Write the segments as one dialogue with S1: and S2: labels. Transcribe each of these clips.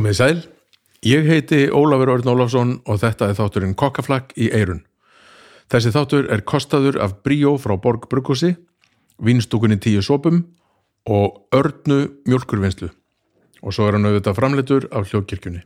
S1: Komið sæl, ég heiti Ólafur Örn Ólafsson og þetta er þátturinn Kokkaflakk í Eirun. Þessi þáttur er kostaður af Bríó frá Borg Bruggósi, Vínstúkunni tíu sopum og Örnu mjölkurvinnslu. Og svo er hann auðvitað framleitur af hljókirkjunni.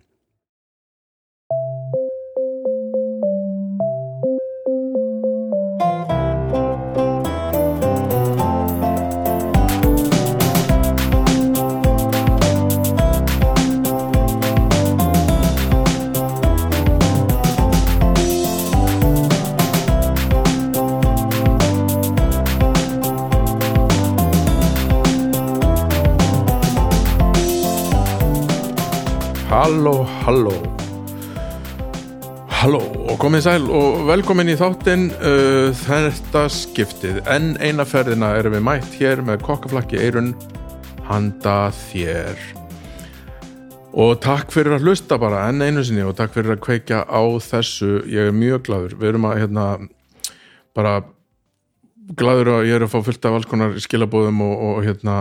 S1: Halló, halló. Halló og komið sæl og velkomin í þáttinn uh, þetta skiptið. En eina ferðina erum við mætt hér með kokkaflakki eirun handa þér. Og takk fyrir að hlusta bara enn einu sinni og takk fyrir að kveikja á þessu. Ég er mjög gladur, við erum að hérna bara gladur að ég er að fá fullt af alls konar skilabóðum og, og hérna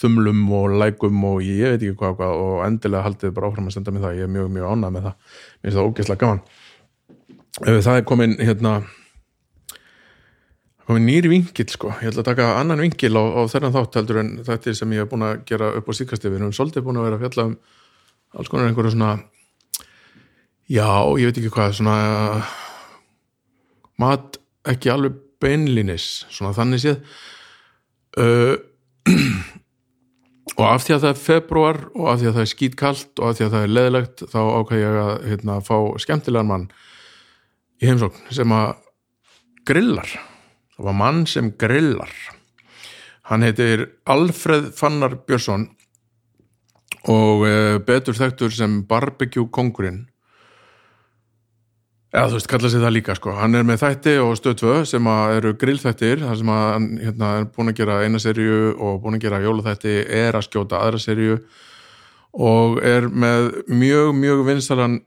S1: þumlum og lækum og ég veit ekki hvað, hvað og endilega haldið bara áfram að senda mig það. Ég er mjög mjög ánægð með það. Mér finnst það ógeðslega gaman. Ef það er komin hérna komin nýri vingil sko. Ég ætla að taka annan vingil á, á þennan þátt heldur en þetta sem ég hef búin að gera upp á síkasti við erum svolítið búin að vera að fjalla um alls konar einhverju svona já, ég veit ekki hvað svona mat ekki alveg beinlinis, svona þannig séð. Uh, og af því að það er februar og af því að það er skýtkalt og af því að það er leðilegt þá ákvæði ég að hérna, fá skemmtilegan mann í heimsókn sem að grillar. Það var mann sem grillar. Hann heitir Alfred Fannar Björnsson og uh, betur þekktur sem barbecue kongurinn Já, þú veist, kalla sig það líka, sko. Hann er með þætti og stöðtvö sem eru grillþættir, þar sem hann hérna, er búin að gera eina serju og búin að gera jólaþætti, er að skjóta aðra serju og er með mjög, mjög vinsalan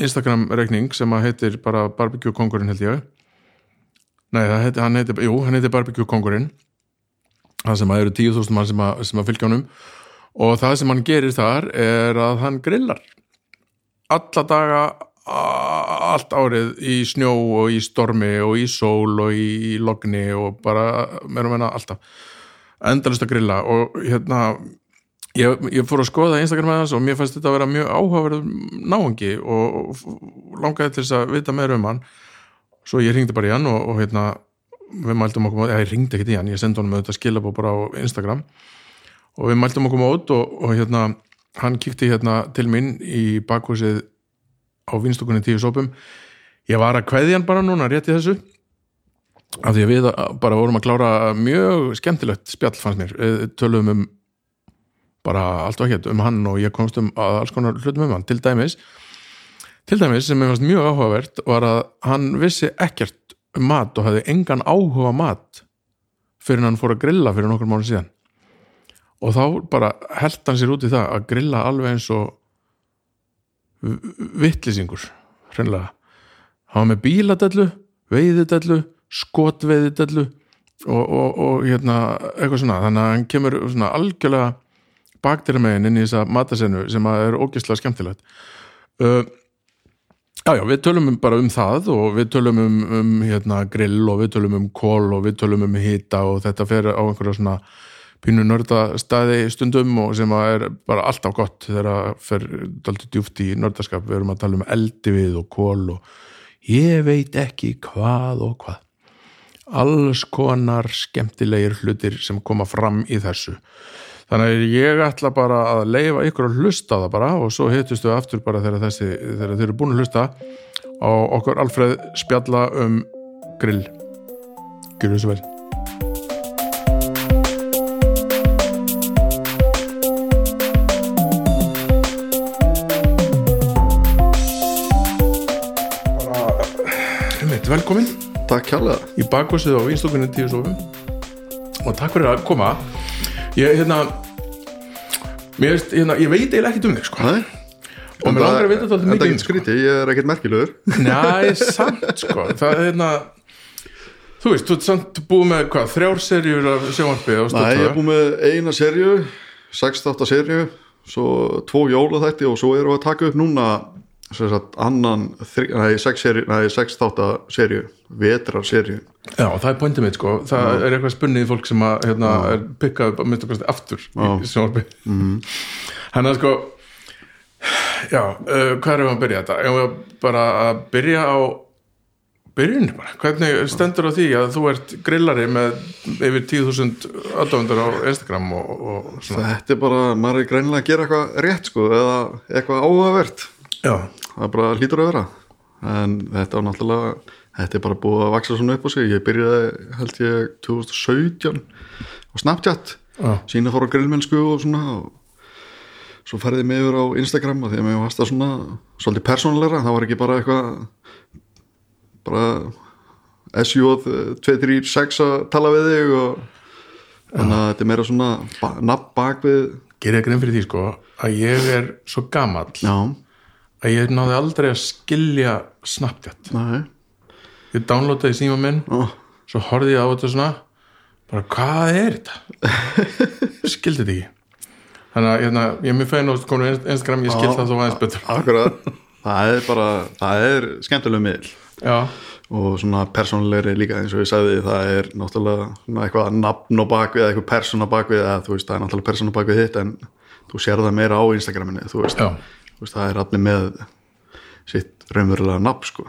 S1: Instagram-reikning sem að heitir bara Barbecue Kongurinn, held ég. Nei, heitir, hann heitir, jú, hann heitir Barbecue Kongurinn, það sem að eru 10.000 mann sem að, sem að fylgja honum og það sem hann gerir þar er að hann grillar alla daga allt árið í snjó og í stormi og í sól og í logni og bara meira meina alltaf. Endalust að grilla og hérna ég, ég fór að skoða Instagram með hans og mér fannst þetta að vera mjög áhugaverð náhangi og, og langaði til þess að vita meira um hann. Svo ég ringdi bara í hann og, og hérna við mæltum okkur mót, ég ringdi ekkert í hann ég sendi honum auðvitað skilabó bara á Instagram. Og við mæltum okkur mót og, og hérna hann kíkti hérna til minn í bakhúsið á vinstokunni tíu sopum ég var að kveðja hann bara núna rétt í þessu af því að við bara vorum að klára mjög skemmtilegt spjall fannst mér. Við töluðum um bara allt og ekkert um hann og ég komst um að alls konar hlutum um hann. Til dæmis til dæmis sem ég fannst mjög áhugavert var að hann vissi ekkert um mat og hefði engan áhuga mat fyrir hann fór að grilla fyrir nokkur mánu síðan. Og þá bara held hann sér út í það að grilla alveg eins og vittlisingur hreinlega. Hann var með bíladellu, veiðidellu skotveiðidellu og, og, og hérna eitthvað svona. Þannig að hann kemur svona algjörlega baktir meginn inn í þessa matasennu sem er ógeðslega skemmtilegt. Uh, já já við tölum bara um það og við tölum um, um hérna, grill og við tölum um kól og við tölum um hita og þetta fer á einhverja svona pínu nördastæði stundum og sem er bara alltaf gott þegar það fer daldur djúft í nördaskap. Við erum að tala um eldi við og kól og ég veit ekki hvað og hvað. Alls konar skemmtilegir hlutir sem koma fram í þessu. Þannig að ég ætla bara að leifa ykkur að hlusta það bara og svo hittustu aftur bara þegar þessi þegar þeir eru búin að hlusta á okkur Alfred spjalla um grill. Gjör þessu vel velkomin.
S2: Takk kjærlega
S1: í bakhúsið á Vínstúkunni tíu sofum og takk fyrir að koma. Ég, hérna, mér, hérna ég veit eiginlega ekkert um þig sko.
S2: Nei,
S1: og mér langar að vita þetta mikið
S2: ekkert skríti, ég er ekkert merkilegur.
S1: Næ, samt sko. Það er hérna þú veist, þú ert samt búið með hvað, þrjár serjur af sjónvarpi á
S2: Nei, ég er búið með eina serju 6-8 serju svo tvo jólaþætti og svo erum við að taka upp núna sagt annan nei, sex, sex þátta serju vetrar serju
S1: Já, það er pointið mitt sko. Það er eitthvað spunnið fólk sem að hérna, er pikkað upp að mynda kosti aftur í sjónvarpi. Mm. hann er sko já, uh, hvað erum við að byrja þetta? Erum við bara að byrja á byrjunni bara, hvernig stendur á því að þú ert grillari með yfir 10.000 aðdóðundur á Instagram og, og svona?
S2: Þetta er bara, maður er greinilega að gera eitthvað rétt sko, eða eitthvað áhugavert
S1: Já,
S2: það bara hlýtur að vera. En þetta er náttúrulega þetta er bara búið að vaksa svona upp á sig. Ég byrjaði held ég 2017 á Snapchat.
S1: Já,
S2: sína fór á grillmennsku og svona. Og svo færði ég mig yfir á Instagram og því að mér varst það svona svolítið persónulegra, það var ekki bara eitthvað bara SJ 236 að tala við þig og þannig að þetta er meira svona nafn bak við
S1: gerir grein fyrir því sko að ég er svo gamall.
S2: Já,
S1: að ég náði aldrei að skilja Snapchat.
S2: Næ,
S1: ég downloadaði síma minn
S2: ó,
S1: svo horfði ég á þetta svona bara hvað er þetta? Skildi þetta ekki. Þannig að hérna, ég er mjög fegin á konu Instagram ég skil
S2: Já.
S1: það þó aðeins betur.
S2: akkurat. Það er bara, það er skemmtileg miðl
S1: já,
S2: og svona persónulegri líka eins og ég sagði það er náttúrulega svona eitthvað nafn og bakvið eða eitthvað persóna bakvið eða þú veist það er náttúrulega persóna bakvið hitt en þú sér það meira á Instagraminu þú veist,
S1: já
S2: veist það er allir með sitt raunverulega nafn sko.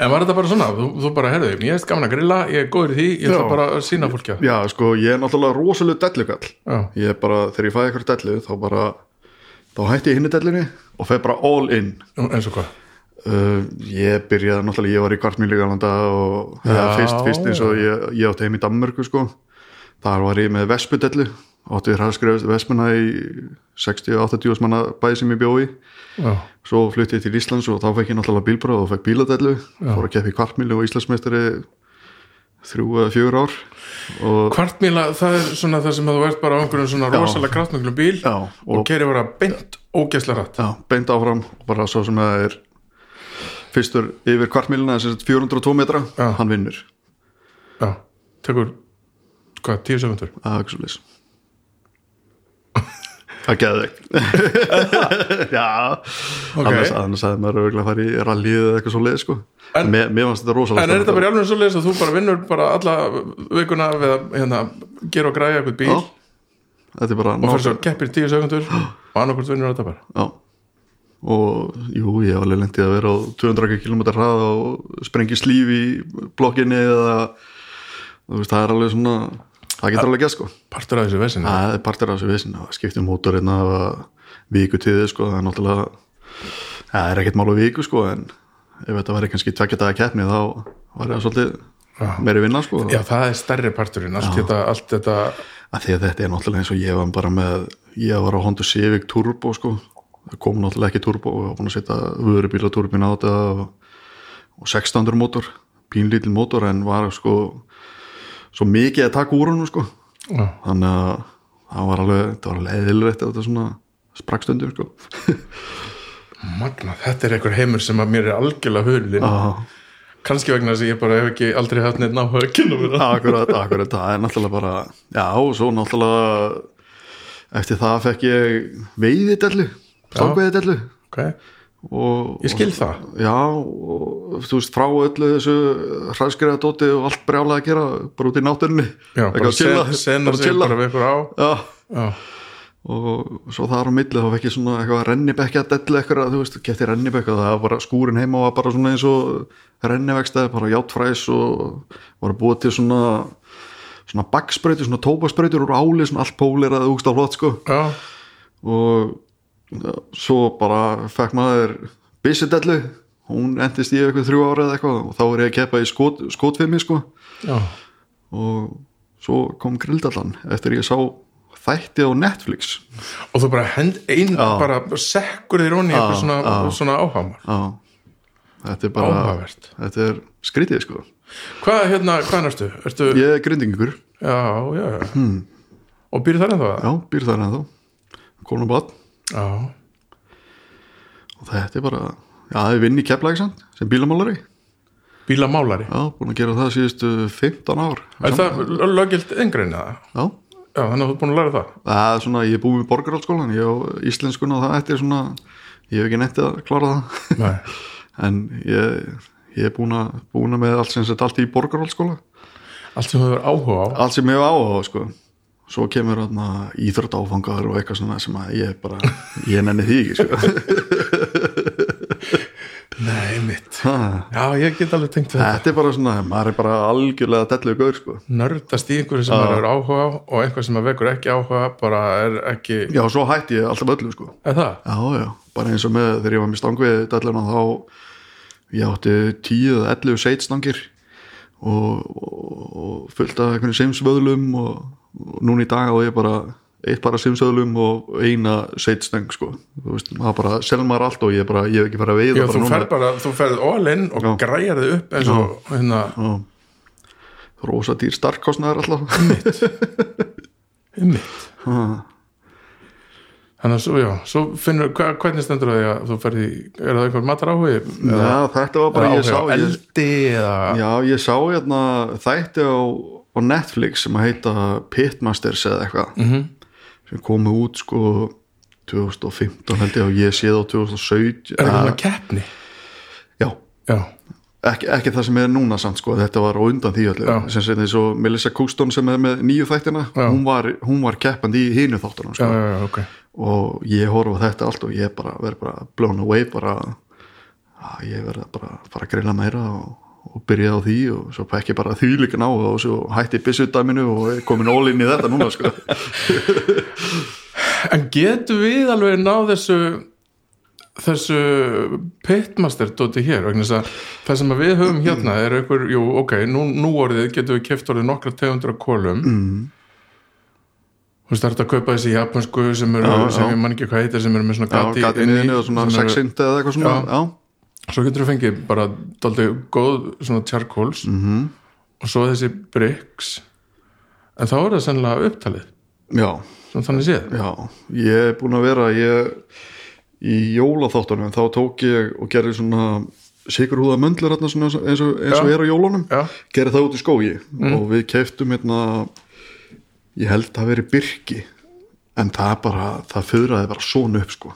S1: En var þetta bara svona, þú, þú bara herðu ég er gaman að grilla, ég er góður í því ég ætla bara að sína fólki á
S2: já sko ég er náttúrulega rosalega dellugall. Ég er bara, þegar ég fæði eitthvað dellu þá bara, þá hætti ég hinni dellunni og feð bara all in.
S1: Eins og hvað?
S2: Uh, ég byrjaði náttúrulega, ég var í kvartmíli galanda og fyrst, fyrst eins og ég, ég átti heim í Danmörku sko, þar var ég með vespudellu, átti við hraðskrifast vespuna í 60-80 manna bæði sem ég bjóði
S1: já,
S2: svo flutti ég til Íslands og þá fekk ég náttúrulega bílbráð og fekk bíladellu, fór að keppa í kvartmíli og Íslandsmeistari þrjú eða fjögur ár.
S1: Kvartmíla, það er svona það sem að þú ert bara á einhverjum svona rosalega kraftmöglum bíl
S2: Já,
S1: og,
S2: og-
S1: keri bara beint ógæslega rætt
S2: já, beint áfram og bara svo sem það er fyrstur yfir kvartmílina, þess að 402 metra,
S1: Já.
S2: hann vinnur.
S1: Já, tekur hvað, tíu sekundur
S2: Það er ekki svo leys Það geði þig Já.
S1: Ok.
S2: Annars, annars hefði maður örgulega að fara í rallið eða eitthvað svo leið sko.
S1: En-
S2: Mér, mér fannst þetta rosalega
S1: En er þetta bara alveg svo leiðis að þú bara vinnur bara alla vikuna við að hérna, gera og græja eitthvað bíl?
S2: Já,
S1: og fyrir svo keppir tíu sekundur og annarkvort vinnur þetta bara?
S2: Já. Og jú, ég hef alveg lendið að vera á 200 km hrað og sprengi slíf í blokkinni eða veist, það er alveg svona það getur alveg gæst sko.
S1: Partur af þessu vesinu
S2: Það er partur af þessu vissin að skipta um mótorina viku tíði sko, það er náttúrulega það er ekkert mál á viku sko en ef þetta væri kannski tvekja daga keppni þá var það svolítið meiri vinna sko.
S1: Já, það er stærri parturinn, allt þetta, allt þetta
S2: að því að þetta er náttúrulega eins og ég var bara með ég var á Honda Civic Turbo sko. Það kom náttúrulega ekki Turbo og ég var búin að setja vörubíla turbin á þetta og, og 600 mótor pínlítil mótor en var sko svo mikið að taka úr hann sko. Þannig að það var alveg, það var alveg eðilrætt að þetta svona sprakstundur sko.
S1: magna, þetta er einhver heimur sem að mér er algjörlega hulinn.
S2: Ah,
S1: kannski vegna þess að ég bara hef ekki aldrei haft neitt það.
S2: Akkurat, akkurat, það er náttúrulega bara já, og svo náttúrulega eftir það fekk ég veiðidellu, stangveiðidellu
S1: ok,
S2: og
S1: ég skil það.
S2: Já, og þú veist frá öllu þessu hræðskriða dóti og allt brjálega að gera, bara út í náttúrunni.
S1: Bara
S2: að chilla,
S1: sen, sena
S2: bara
S1: sig bara við ykkur á.
S2: Já,
S1: já,
S2: og svo þar á milli þá fekk ég svona eitthvað rennibekki að dellu eitthvað, þú veist, geti rennibekki og það var bara skúrin heima og var bara svona eins og rennivekstaði, bara játfræs og var að búa til svona svona baksprautur, svona tópasprautur úr áli, svona allt pólirað úgst á flott sko.
S1: Já,
S2: og svo bara fekk maður byssudellu. Hún endist í eitthvað þrjú ára eða eitthvað og þá er ég að keppa í skot, skotfimi sko.
S1: Já,
S2: og svo kom grildallan eftir ég sá þætti á Netflix.
S1: Og þú bara hend ein,
S2: Já.
S1: bara sekkur þér onni eitthvað svona, svona áhamar
S2: þetta er bara
S1: áhugavert.
S2: þetta er skrítið sko.
S1: Hvað, hérna, hvað ertu? ertu
S2: ég er grindingur,
S1: já, já, já. Hmm. og býr þar ennþá
S2: já, býr þar ennþá. Konum bát
S1: já,
S2: og þetta er bara, já, það er vinn í keflægisand sem bílamálari,
S1: bílamálari?
S2: Já, búin að gera það síðustu 15 ár.
S1: Er það lögilt yngrein eða?
S2: já,
S1: já, þannig að þú er búin að læra það.
S2: Það er svona, ég er búið með borgarhaldsskólan ég á íslenskun og það eftir svona ég hef ekki nettið að klára það.
S1: Nei.
S2: en ég, ég er búin að búin að með allt sem sett allt í borgarhaldsskóla
S1: allt sem þú hefur áhuga á.
S2: Allt sem ég hef áhuga á sko svo kemur þarna íþrótt áfangar og eitthvað svona sem að ég bara ég nenni því ekki sko.
S1: Nei, mitt
S2: Ha,
S1: Já, ég get alveg tengt þetta.
S2: Þetta er bara svona, maður er bara algjörlega delluð gaur sko.
S1: Nördast í einhverju sem maður hefur áhuga á og einhver sem maður vekur ekki áhuga bara er ekki
S2: já, svo hætti ég alltaf öllu sko.
S1: Er það?
S2: já, já, bara eins og með þegar ég var með stangvið delluna þá ég átti tíu eða ellu seitstangir og, og, og fullt af einhvern simsvöðlum og, og núna í dag á ég bara eitt bara simsvöðlum og eina seitstang sko, þú veist, maður bara selur maður allt og ég bara, ég hef ekki fara að veiða
S1: Já, þú
S2: núna.
S1: ferð bara, þú ferð all in og græjar þið upp eins og hérna,
S2: Já. rosa dýr starkkostnaður alltaf
S1: ummitt
S2: Ha.
S1: Þannig að svo, já, svo finnur, hva, hvernig stendur það að þú ferði, er það einhver matar áhugi?
S2: já, þetta var bara, ég sá ég,
S1: eldi eða
S2: já, ég sá hérna þætti á, á Netflix sem að heita Pitmasters eða eitthvað
S1: Mhm.
S2: sem komu út sko 2015 held ég og ég séð á 2017
S1: er það svona keppni?
S2: já,
S1: Já,
S2: ekki, ekki það sem er núna samt sko, þetta var undan því
S1: Já.
S2: sem eins og Melissa Couston sem er með nýju þættina
S1: Já.
S2: hún var, hún var keppandi í hínu þáttunum sko.
S1: já, já, ok
S2: og ég horfa þetta allt og ég bara verð bara blown away bara að ég verð bara að fara að grilla meira og, og byrja á því og svo pekki bara því líka ná og svo hætti byssudæminu og komin in í þetta núna sko
S1: En getum við alveg náð þessu þessu pitmaster dóti hér það sem við höfum hérna er einhver, jú, ok, nú, nú orðið getum við keft orðið nokkra tegundur af kolum mm. er þetta að kaupa þessi japansku sem eru,
S2: Já,
S1: sem
S2: já.
S1: ég man ekki hvað heitir sem eru með svona
S2: já,
S1: gati
S2: gati
S1: í,
S2: niðinu og svona sexint eða eitthvað svona
S1: Já. Svo getur við fengið bara daldið góð svona charcoals
S2: Mhm.
S1: -hmm. og svo þessi bricks. En þá er það sennilega upptalið.
S2: Já,
S1: svona þannig séð.
S2: Já. Ég er búin að vera ég, í jólaþáttunum þá tók ég og gerði svona hérna svona eins og, eins og er á jólunum.
S1: Já,
S2: gerði það út í skógi. Og við keiftum hérna ég held að það veri byrki en það bara, það föðraði bara svona upp sko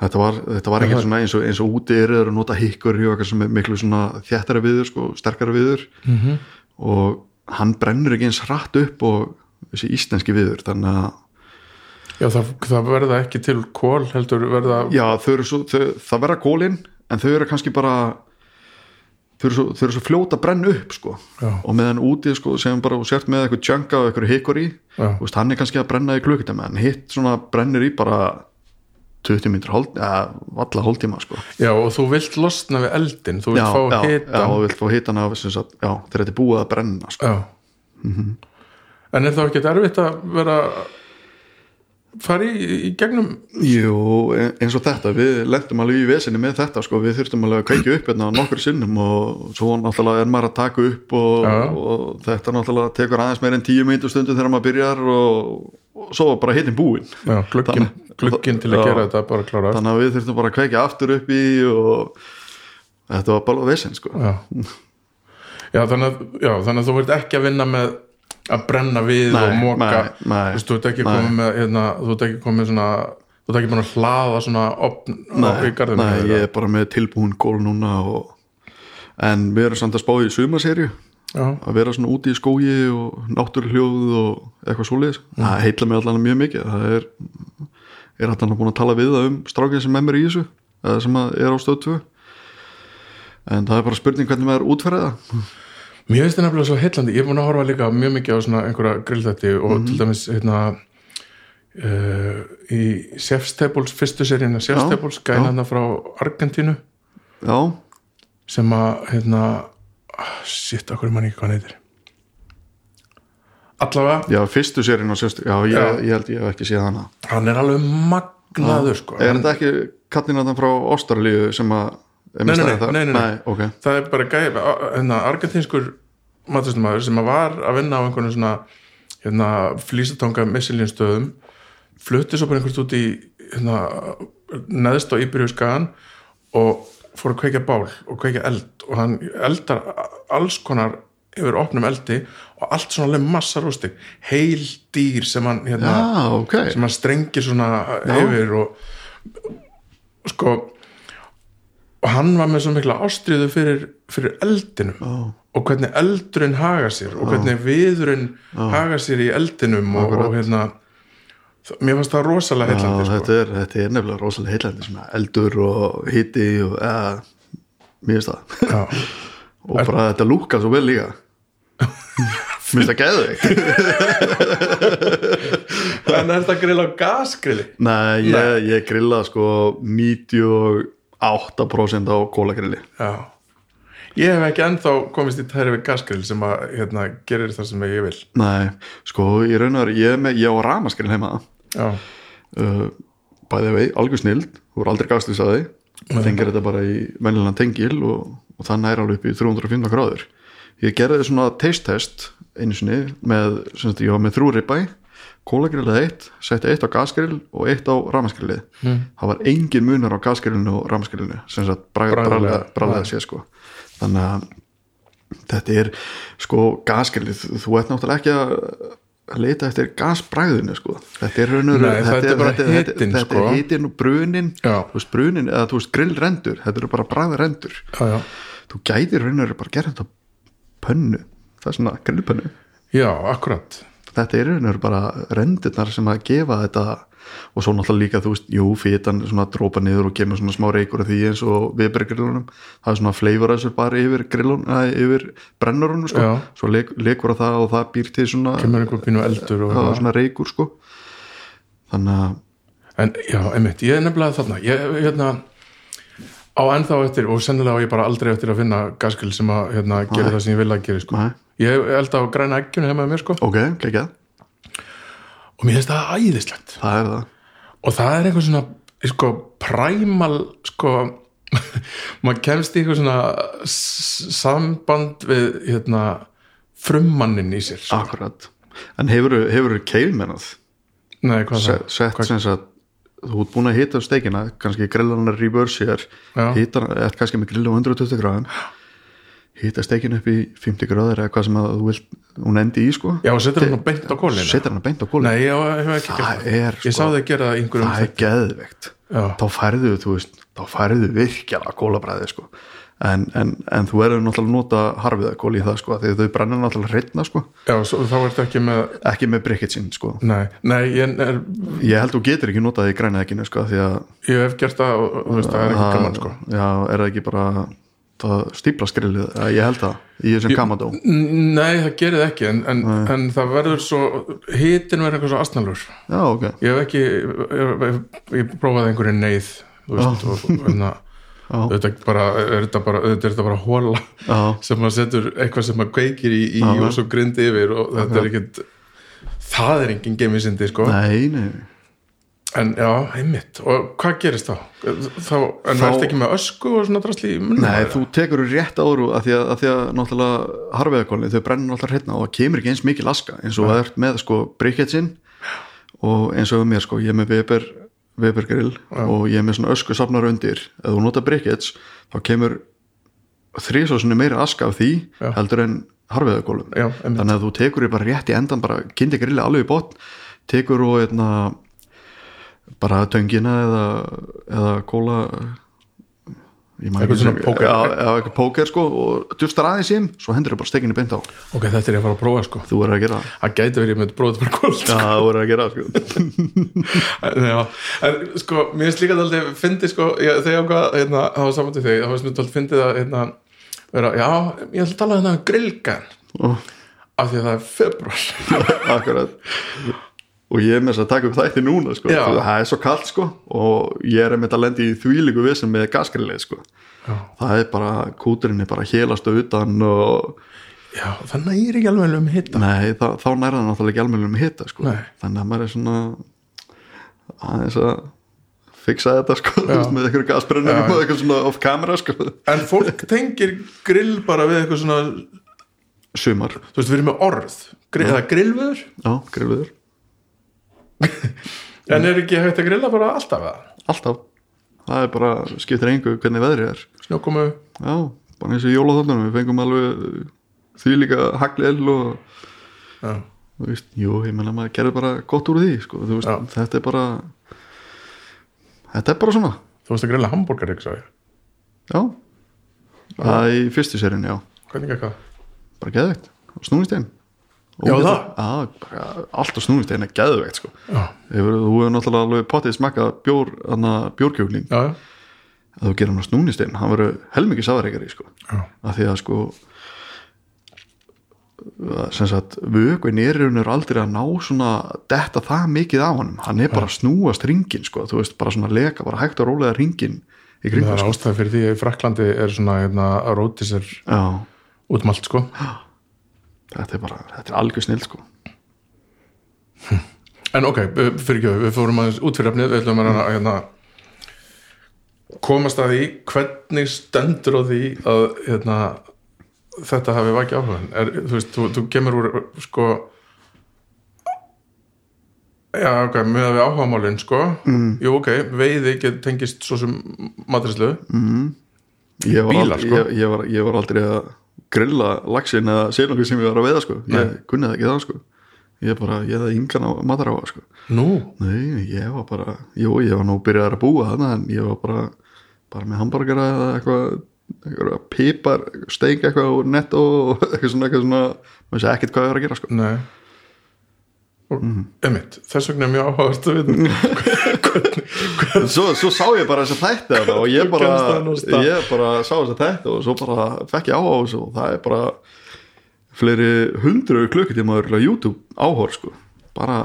S2: þetta var, þetta var ekki svona eins og, eins og úti er að nota hikkur og eitthvað sem er miklu svona þjættara viður sko, sterkara viður -hmm. og hann brennur ekki eins hratt upp og þessi íslenski viður þannig að
S1: já það, það verða ekki til kól heldur verða
S2: já, eru svo, þau, það verða kólin en þau eru kannski bara þau eru svo, þau eru svo fljóta að brenna upp sko. Og meðan úti sko, sem bara sért með eitthvað tjönga og eitthvað hikkur í veist, hann er kannski að brenna í klukkutæmi en hitt svona brennir í bara 20 mínútur, hálf- eða valla hóltíma sko.
S1: Já, og þú vilt losna við eldin þú vilt
S2: já,
S1: fá
S2: já,
S1: hita
S2: já, og vilt fá hitan af sem sagt, já, þegar þetta er búið að brenna sko.
S1: Já. En er þá ekki erfitt að vera fara í, í gegnum
S2: Jú, e- eins og þetta við lentum alveg í vesinni með þetta sko. við þurftum alveg að kveikja upp hérna nokkur sinnum og svo náttúrulega er maður að taka upp og, og þetta náttúrulega tekur aðeins meir en tíu mínútur stundum þegar maður byrjar og, og svo var bara hittin búinn
S1: já, glukkin,
S2: Þannig-
S1: glukkin til að
S2: Já.
S1: gera þetta bara klára
S2: þannig að við þurftum bara að kveikja aftur upp í og þetta var bara vesin sko.
S1: já. Já, þannig að, já, þannig að þú vilt ekki að vinna með að brenna við
S2: Nei,
S1: og móka Þú ert ekki komið með hérna, þú ert ekki komið svona þú ert ekki búin að hlaða svona opn
S2: nei, nei, ég er bara með tilbúin gól núna og... en við erum samt að spá í sumaserju
S1: Já,
S2: að vera svona úti í skógi og náttúruhljóð og eitthvað svoleiðis. Það heitla mig allan mjög mikið. Það er, er allan búin að tala við um strákið sem er mér í þessu sem er á stöð 2 en það er bara spurning hvernig maður útferði það.
S1: Mér finnst það nefnilega svo heillandi, ég er búin að horfa líka mjög mikið á svona einhverja grillþætti og
S2: Mhm.
S1: til dæmis hérna uh, í Chef's Tables, fyrstu seríuna Chef's
S2: Já,
S1: Tables, gæna frá Argentínu.
S2: Já,
S1: sem að hérna, shit, okkur mann ekki hvað hann heitir allavega,
S2: já, fyrstu sérinn og sérstu já, ég,
S1: Já.
S2: ég held ég hef ekki séð hana
S1: hann er alveg magnaður sko,
S2: er þetta ekki kattinatan frá Óstarlíu sem að er
S1: Nei,
S2: með
S1: nei,
S2: staðið þar?
S1: nei, nei, nei.
S2: nei ok,
S1: það er bara gæði hérna, argentínskur matustumæður sem að var að vinna á einhvern svona hérna, flýsatanga missiljenstöðum flutti svo bara einhvert út í hérna, neðst á Íbyrju skagan og fór að kveikja bál og kveikja eld og hann eldar alls konar yfir opnum eldi og allt svona massa rústig. Heil dýr sem hann hérna,
S2: Já, ok.
S1: sem hann strengir svona yfir og sko og hann var með svo mikla ástriðu fyrir, fyrir eldinum
S2: Já.
S1: og hvernig eldurinn haga sér og hvernig viðurinn haga sér í eldinum og, og hérna mér fannst það rosalega heillandi sko.
S2: þetta, er, þetta er nefnilega rosalega heillandi eldur og hiti og eða, mér finnst það. Og bara þetta lúka svo vel líka. Mér finnst það geðveikt.
S1: En er þetta grill á gasgrilli?
S2: Nei, ég, ég grilla sko 98% á kólagrilli.
S1: Já. Ég hef ekki ennþá komist í tæri við gasgrill sem að hérna, gerir það sem ég vil.
S2: Nei, sko, ég raun og veru ég, er með- ég á ramasgrill heima uh, bæði vei, algjör snild. Þú voru aldrei gastlýs að þig tengir þetta bara í venjulega tengil og, og það næra alveg upp í 315 gráður. Ég gerði svona taste test einu sinni með, sem sagt, ég var með þrjú ribæ kólagrillið eitt, setti eitt á gasgrill og eitt á ramasgrillið mm. það var engin munur á gasgrillinu og ramasgrillinu sem sagt bræðlega sé sko. Þannig að þetta er sko gasgrillið, þú ert náttúrulega ekki að leita eftir gasbræðinu sko. Þetta er raunur
S1: Nei, þetta er
S2: þetta
S1: sko.
S2: er og brunin brunin, eða þú veist grillrendur þetta eru bara bræðrendur
S1: já, já.
S2: Þú gætir raunur bara að gera þetta pönnu, það er svona grillpönnu.
S1: Já, akkurat.
S2: Þetta er raunur bara rendirnar sem að gefa þetta og svo náttúrulega líka þú veist, jú, fitan svona drópa niður og kemur svona smá reykur af því eins og viðbergrillunum, það er svona fleifuræsur bara yfir grillun, eða yfir brennurunum sko,
S1: Já.
S2: svo leik, leikur á það og það býr til svona,
S1: Kemur einhver pínu eldur og
S2: það er svona reykur sko. Þannig að
S1: En já, einmitt, ég er nefnilega þarna. Ég hérna á ennþá eftir og sennilega á ég bara aldrei eftir að finna gasgrill sem að hérna, gera það sem ég vil að gera sko. Ég held á græna eggjunu heima með mér sko.
S2: Ok, geggjað,
S1: og mér finnst það æðislegt
S2: það er það
S1: og það er eitthvað svona sko præmal sko maður kemst í eitthvað svona samband við hérna frummannin í sér sko.
S2: akkurat, en hefur hefur keilmennað
S1: Nei, hvað það?
S2: sett sem sagt þú ert búin að hita steikina, kannski grillan er reverse hér,
S1: Já.
S2: hita eða kannski með grill á 120 gráðum hita steikina upp í 50 gráður eða hvað sem að þú vilt, hún endi í sko.
S1: Já, setur hann beint á kólinu
S2: setur hann beint á kóli
S1: Nei, ég hef ekki
S2: Það er,
S1: Ég
S2: sko-
S1: sá þið gera það í einhverjum
S2: það er geðveikt.
S1: Já.
S2: þá færðu þú veist, þá færðu virkjala kólabræði sko. En, en, en þú verður náttúrulega að nota harfiða kóli í það sko, því þau brenna náttúrulega hreitna sko,
S1: Já, svo, þá ertu ekki með
S2: ekki með brikketsinn sko.
S1: Nei, nei ég, er,
S2: ég held þú getur ekki notað í græna ekkinu sko, því að
S1: ég hef gert það og þú veist, það
S2: það bara það stípla skrillið, ég held það í þessum kamadó
S1: Nei, það gerir það ekki en, en, en það verður svo hitin verður eitthvað svo astnalur
S2: já, ok,
S1: Ég hef ekki ég, ég, ég prófaði einhverju neyð veist, og, og, hérna,
S2: Já.
S1: þetta bara, er bara, er þetta bara hóla
S2: já,
S1: sem maður setur eitthvað sem maður kveikir í, í
S2: Já.
S1: og svo grindi yfir og þetta er ekkert það er engin gemisindi sko.
S2: Nei, nei
S1: en já, einmitt, og hvað gerist þá? þá en
S2: Þá-
S1: ertu ekki með ösku og svona drasli í munum
S2: Nei, þú tekur rétt áru að því að, að, því að náttúrulega harfiðakólni, þau brennur náttúrulega hreitna og það kemur ekki eins mikið laska eins og það ert með sko brikketsinn og eins og mér sko, ég er með Weber, Weber grill og ég er með svona ösku safnar undir. Ef þú nota brikkets þá kemur þrísósunni meira aska af því
S1: Já.
S2: heldur en harfiðakólum þannig að þú tekur ég bara rétt í endan bara kynnti grilli alveg í botn tekur og eitna, bara töngina eða, eða kóla ég
S1: Eitthvað svona póker.
S2: já, eitthvað póker sko og dustar aðeins þeim, svo hendur þau bara stekinu beint á.
S1: Ok, þetta er ég að fara að prófa sko.
S2: Þú verður að gera það.
S1: Það gæti verið með bróðið fyrir kvöld
S2: já, þú verður að gera það sko.
S1: Já, en sko, mér finnst líka alltaf fyndi sko, ég, þegar hvað, hérna, það var saman til þig, það var sem alltaf fyndið að, hérna, vera, já, ég ætla að tala hérna um grillgan,
S2: Ó,
S1: af því að það er februar,
S2: akkurat og ég er með þess að taka upp þætti núna sko. Það er svo kallt sko. Og ég er með að lendi í þvílíku vissin með gasgrillið sko.
S1: Já,
S2: það er bara, kúturinn er bara hélast utan og
S1: já, það næri ekki alveg um hitta,
S2: Nei, þá, þá nærða náttúrulega ekki alveg um hitta sko.
S1: Nei.
S2: þannig að maður er svona aðeins að fixa þetta sko, með eitthvað gasbrennum og eitthvað svona off camera sko.
S1: en fólk tengir grill bara við eitthvað svona,
S2: sumar,
S1: þú veist, við erum með orð, grill, það grillviður,
S2: já, grilluður
S1: en er ekki hægt að grilla bara alltaf eða,
S2: alltaf, það er bara skiptir engu hvernig veðrið er.
S1: Snjókomu,
S2: já, bara eins og jólaþóttunum við fengum alveg því líka haglil og
S1: já,
S2: þú veist, jú, ég menna maður gerði bara gott úr því, sko, þú veist,
S1: Já.
S2: þetta er bara þetta er bara svona.
S1: Þú veist að grilla hambúrgar ekki svo
S2: já, það í fyrstu serinn, já.
S1: Hvernig ekki það?
S2: bara geðveikt, snúningstegin
S1: Já, það?
S2: Já, alltaf snúningstegin er geðveikt, sko.
S1: Já,
S2: Hefur, þú hefur náttúrulega alveg pottið smakkað bjór, hana, bjórkjúkling.
S1: Já, já,
S2: að þú gerir hann snúningstegin, hann verður helmingi sáðareikari, sko.
S1: Já.
S2: að því að sko sem sagt vökvin er aldrei að ná svona detta það mikið á honum. Hann er bara að snúast ringin sko. Þú veist bara svona leka, bara hægt að rólega ringin í
S1: það
S2: kringum
S1: er
S2: sko.
S1: ástæði fyrir því að Fraklandi er svona hérna, að róti sér
S2: já,
S1: út um allt sko
S2: þetta er bara, þetta er algjör snill sko.
S1: En ok, fyrir ekki, við fórum aðeins út fyrir efnið, við ætlum að reyna að hérna, komast að því hvernig stendur á því að hérna, þetta hafi vakið áhugan er, þú veist, þú, þú kemur úr sko já, ok, með að við áhugamálin sko, mm. jú, ok veiði get tengist svo sem matrislu
S2: var,
S1: Bílar, sko.
S2: ég, ég, var, ég var aldrei að grilla lagsin eða sérnokkuð sem ég var að veiða sko. Ég kunni það ekki það sko. Ég bara, ég hefði yngan á mataráa sko.
S1: Nú,
S2: Nei, ég var bara, jú, ég var nú byrjaðar að búa þarna en ég var bara, bara með hambúrgara eða eitthvað, eitthvað pipar, steik eitthvað og netto eitthvað svona, eitthvað svona, maður sé ekkert hvað ég var að gera sko.
S1: nei mm. emitt, þess vegna er mjög áhugast að vita
S2: Svo, svo sá ég bara þess að þarna og ég bara, ég bara sá þess að þætti og svo bara fekk ég áhuga á þessu og það er bara fleiri hundru klukkutíma á YouTube áhor sko, bara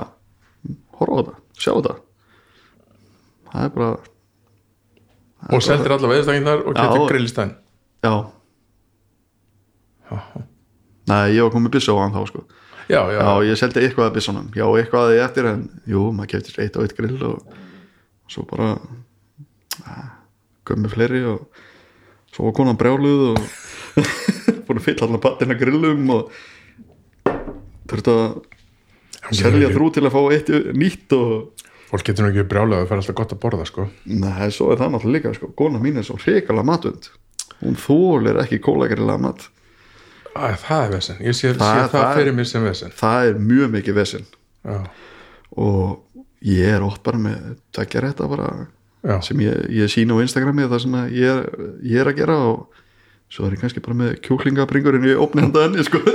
S2: horfa á þetta, sjá þetta. Það er bara
S1: og seldir alla veiðstækindar og
S2: Já.
S1: getur grillistæn
S2: Já. Nei, ég var komið byssu á hann þá sko
S1: já, já,
S2: Já, ég seldi eitthvað að byssunum. Já, eitthvað að ég eftir en Jú, maður keftir eitt og eitt grill og svo bara gömmi fleiri og svo var konan brjáluð og búin að fylla allan pattina grillum og þurfti að selja þrú til að fá eitt nýtt og
S1: fólk getur nú ekki brjálega það fær alltaf gott að borða sko.
S2: Nei, svo er það náttúrulega líka sko. Kona mín er svo hrikalega matvönd Hún þólir ekki kólagrillaða mat
S1: Æ, það er vesen, ég sé,
S2: Það-
S1: sé það, fyrir mér sem vesen.
S2: Það er mjög mikið vesinn
S1: já,
S2: og ég er ótt bara með tvekja rétta bara
S1: já,
S2: sem ég, ég sína á Instagrami það sem að ég, er, ég er að gera og svo er ég kannski bara með kjúklingabringurinn í opni handaðinni sko.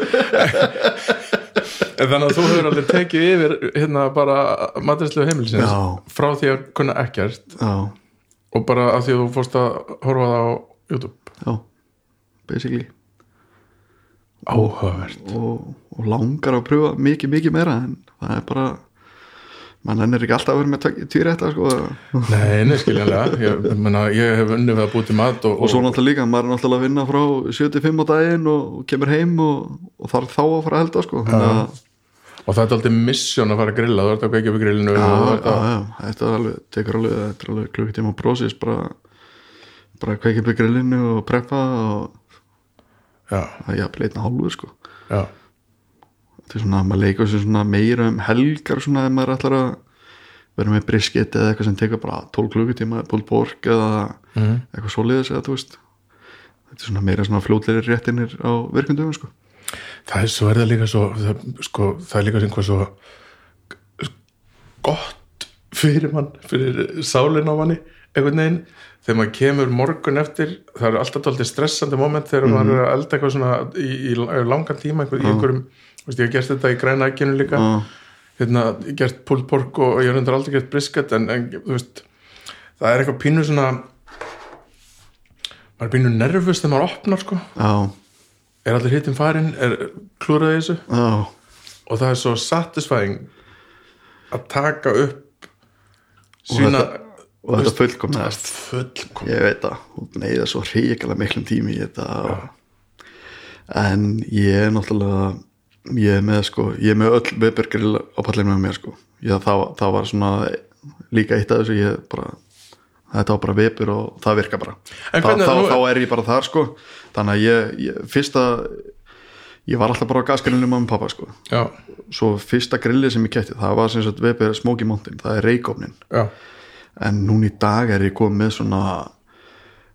S1: En þannig að þú hefur aldrei tekið yfir hérna bara matrislu heimilisins
S2: Já.
S1: frá því að kunna ekkert
S2: já,
S1: og bara að því að þú fórst að horfa það á YouTube?
S2: Já, basically
S1: áhugavert.
S2: Og, og langar að pröfa mikið, mikið meira en það er bara mann ennir ekki alltaf að vera með tvírætta sko.
S1: nei, neskiljanlega, ég, ég hef unnið við að búti mat og,
S2: og svo náttúrulega líka, maður er náttúrulega að vinna frá 75 á daginn og, og kemur heim og, og þarf þá að fara að elda sko. þannig að
S1: og það er aldrei misjón að fara að grilla. Þú ert að kveikja upp í grillinu og ert að,
S2: já, þetta alveg, tekur alveg, þetta alveg klukkutíma prósis bara, bara kveikja upp í grillinu og preppa og það er jafnvel einn hálfur sko.
S1: já,
S2: þetta er svona, maður leikur sér svona meira um helgar svona ef maður ætlar að vera með brisket eða eitthvað sem tekur bara 12 klukkutíma, pulled pork eða
S1: Mhm.
S2: eitthvað svoleiðis eða þú veist þetta er svona meira svona fljótlegri réttinir á virkundum sko.
S1: það er svo er það líka svo það, sko, það er líka einhvað svo gott fyrir mann, fyrir sálin á manni einhvern veginn, þegar maður kemur morgun eftir, það eru alltaf tóltið stressandi moment þegar maður er að elda eitthvað svona í, í langan tíma, einhver, í einhverjum veist, ég hef gert þetta í græna ekkinu líka.
S2: Já.
S1: hérna, ég hef gert pulled pork og, og ég hef reyndar aldrei gert brisket en, en veist, það er eitthvað pínu svona maður er pínu nervus þegar maður opnar sko,
S2: já,
S1: er allir hittin farin er klúraði þessu? Og það er svo satisfying að taka upp sína
S2: og þetta fullkomnaðist
S1: fullkom
S2: ég veit það, hún neyða svo hrikalega miklum tími í þetta. Og... en ég er náttúrulega ég er með sko, ég er með öll Weber-grill á pallinu með mér sko. Ég, það, það var svona líka eitt af þessu ég bara, þetta var bara Weber og það virka bara.
S1: En
S2: þá,
S1: nú-
S2: þá er ég bara þar sko. Þannig að ég, ég fyrsta ég var alltaf bara á gasgrillinu með pappa sko.
S1: Já,
S2: svo fyrsta grillið sem ég kætti það var sem sagt Weber Smoky Mountain það er reykofnin
S1: já,
S2: en núna í dag er ég komið með svona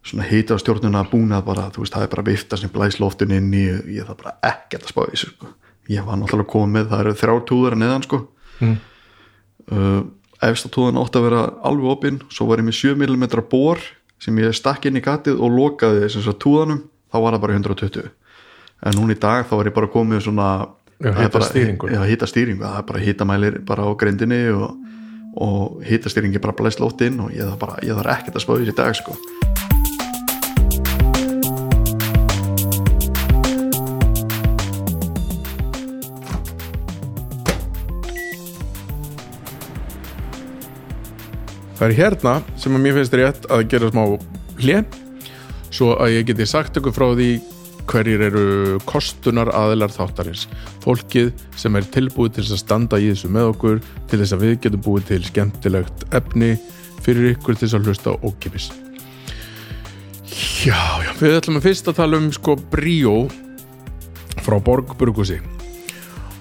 S2: svona hita á stjórnuna búnað bara, þú veist, það er bara vifta sem blæs loftun inn í, ég það bara ekkert að spá þessu sko. ég var náttúrulega komið það eru þrjár túðar að neðan sko
S1: Mm.
S2: uh, efsta túðan átti að vera alveg opinn, svo var ég með 7 mm bor sem ég stakk inn í gatið og lokaði sem sagt túðanum, þá var það bara 120 en núna í dag þá var ég bara komið svona
S1: Já,
S2: er bara-
S1: stýringu.
S2: já, hita stýringu, það er bara hitamælir bara á grindinni og, og hitastýringi bara blæst lótt inn og ég þarf bara, ég þarf ekkert að spá í þessi dag sko.
S1: Það er hérna sem að mér finnst rétt að gera smá hlje svo að ég geti sagt ykkur frá því hverjir eru kostunar aðilar þáttarins. Fólkið sem er tilbúið til að standa í þessu með okkur til þess að við getum búið til skemmtilegt efni fyrir ykkur til þess að hlusta ókipis Já, já, við ætlum að fyrst að tala um sko Bríó frá Borg Burgusi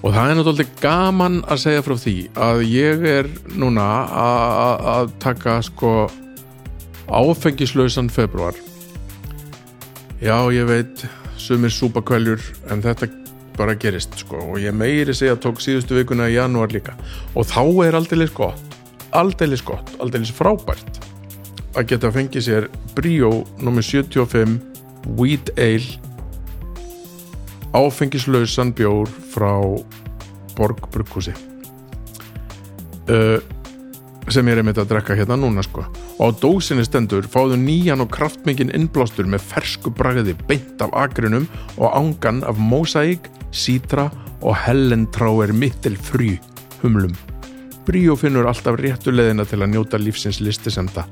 S1: og það er náttúrulega gaman að segja frá því að ég er núna að taka sko áfengislausan februar já ég veit sumir súpakveljur en þetta bara gerist sko. Og ég meiri segja tók síðustu vikuna í janúar líka. Og þá er aldeilis gott aldeilis gott, aldeilis frábært að geta fengið sér Bríó nr. 75 Wheat Ale. Áfengislausan bjór frá Borg Brugghúsi. Uh, sem ég er einmitt að drekka hérna núna sko. Og á dósinni stendur fáðu nýjan og kraftmikinn innblástur með fersku bragði beint af akrinum og ángan af mosaík, sítra og hellentráer mittil frí humlum. Bríó finnur alltaf réttu leðina til að njóta lífsins listisemda